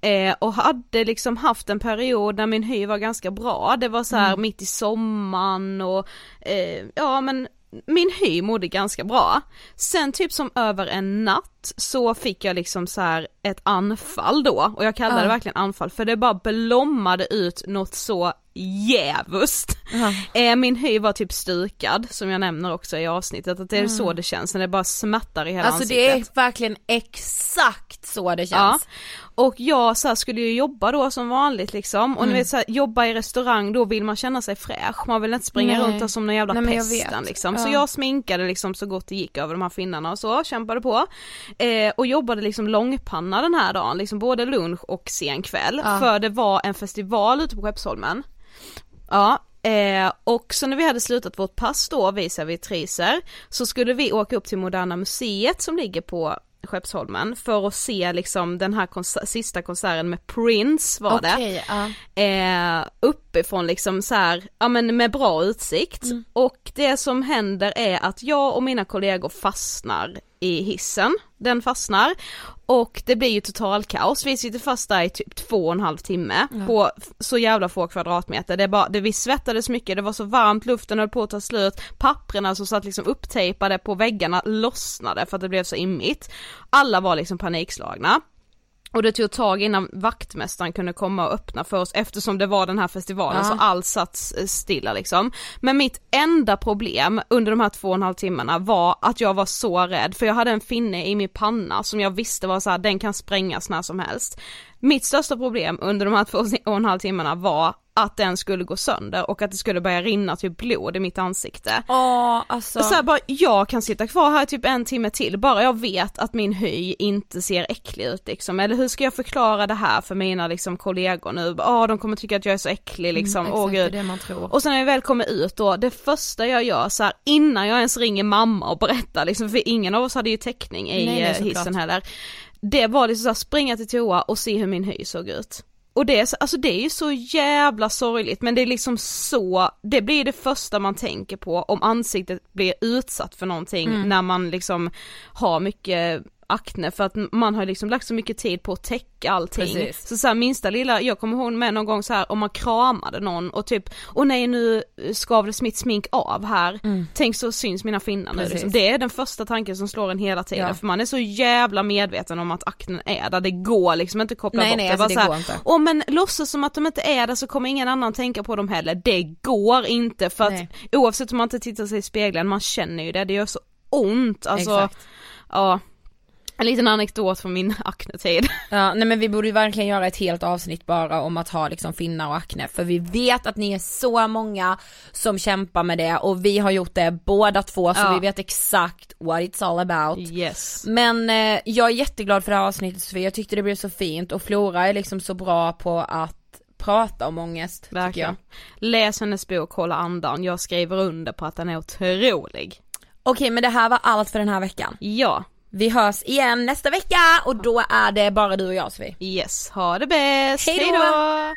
Eh, och hade liksom haft en period när min hy var ganska bra, det var så här Mm. mitt i sommaren och eh, ja men min hy mådde ganska bra. Sen typ som över en natt så fick jag liksom så här ett anfall då och jag kallar det Ja. verkligen anfall för det bara blommade ut något så jävust. Eh, min hy var typ stukad som jag nämner också i avsnittet att det är så det känns när det bara smärtar i hela Alltså ansiktet. det är verkligen exakt så det Ja. känns. Och jag så här, skulle ju jobba då som vanligt liksom och Mm. ni vet så här, jobba i restaurang då vill man känna sig fräsch, man vill inte springa Nej. runt som någon jävla Nej, pesten liksom. Så Ja. jag sminkade liksom så gott det gick över de här finnarna och så, kämpade på. Eh, och jobbade liksom långpanna den här dagen, liksom både lunch och sen kväll. Ja. För det var en festival ute på Skeppsholmen. Ja, eh, och så när vi hade slutat vårt pass då, vi servitriser, så skulle vi åka upp till Moderna Museet som ligger på Skeppsholmen för att se liksom den här konser- sista konserten med Prince var det. Okej, ja. eh, uppifrån liksom så här, ja men med bra utsikt. Och det som händer är att jag och mina kollegor fastnar i hissen, den fastnar och det blir ju total kaos. vi sitter fast där i typ två och en halv timme på f- så jävla få kvadratmeter, det är bara, det, vi svettades mycket, det var så varmt, luften höll på att ta slut, papperna som satt liksom upptejpade på väggarna lossnade för att det blev så immigt. Alla var liksom panikslagna. Och det tog tag innan vaktmästaren kunde komma och öppna för oss eftersom det var den här festivalen Ja. så allt satt eh, stilla liksom. Men mitt enda problem under de här två och en halv timmarna var att jag var så rädd för jag hade en finne i min panna som jag visste var så här, den kan sprängas när som helst. Mitt största problem under de här två och en halv timmarna var att den skulle gå sönder och att det skulle börja rinna typ blod i mitt ansikte. Ja alltså. Så här, bara, jag kan sitta kvar här typ en timme till bara jag vet att min hy inte ser äcklig ut liksom. Eller hur ska jag förklara det här för mina liksom kollegor nu? Ja de kommer tycka att jag är så äcklig liksom, Mm, åh exakt, det är gud. det man tror. Och sen när jag väl kommer ut då, det första jag gör så här, innan jag ens ringer mamma och berättar liksom, för ingen av oss hade ju täckning i Nej, nej, eh, hissen heller. Det var liksom så här, springa till toa och se hur min hy såg ut. Och det är, så, alltså det är ju så jävla sorgligt men det är liksom så, det blir det första man tänker på om ansiktet blir utsatt för någonting Mm. när man liksom har mycket akne för att man har liksom lagt så mycket tid på att täcka allting. Precis. Så, så här, minsta lilla, jag kommer ihåg med någon gång så här om man kramade någon och typ, och nej nu skavdes mitt smink av här, tänk så syns mina finnar nu liksom. Det är den första tanken som slår en hela tiden Ja. för man är så jävla medveten om att aknen är där, det går liksom inte att koppla Nej, bort nej, det. alltså, Bara det så här. Åh men låtsas som att de inte är där så kommer ingen annan tänka på dem heller, det går inte för att Nej. oavsett om man inte tittar sig i spegeln, man känner ju det, det gör så ont alltså. Exakt. Ja. En liten anekdot från min aknetid. Ja, nej men vi borde ju verkligen göra ett helt avsnitt bara om att ha liksom finnar och akne för vi vet att ni är så många som kämpar med det och vi har gjort det båda två så Ja. vi vet exakt what it's all about. Yes. Men eh, jag är jätteglad för det här avsnittet Sofie, jag tyckte det blev så fint och Flora är liksom så bra på att prata om ångest. tycker Verkligen. jag. Läs hennes bok Hålla andan, jag skriver under på att den är otrolig. Okej men det här var allt för den här veckan. Ja, Vi hörs igen nästa vecka och då är det bara du och jag Sofie. yes, ha det bäst, Hej då! Hejdå!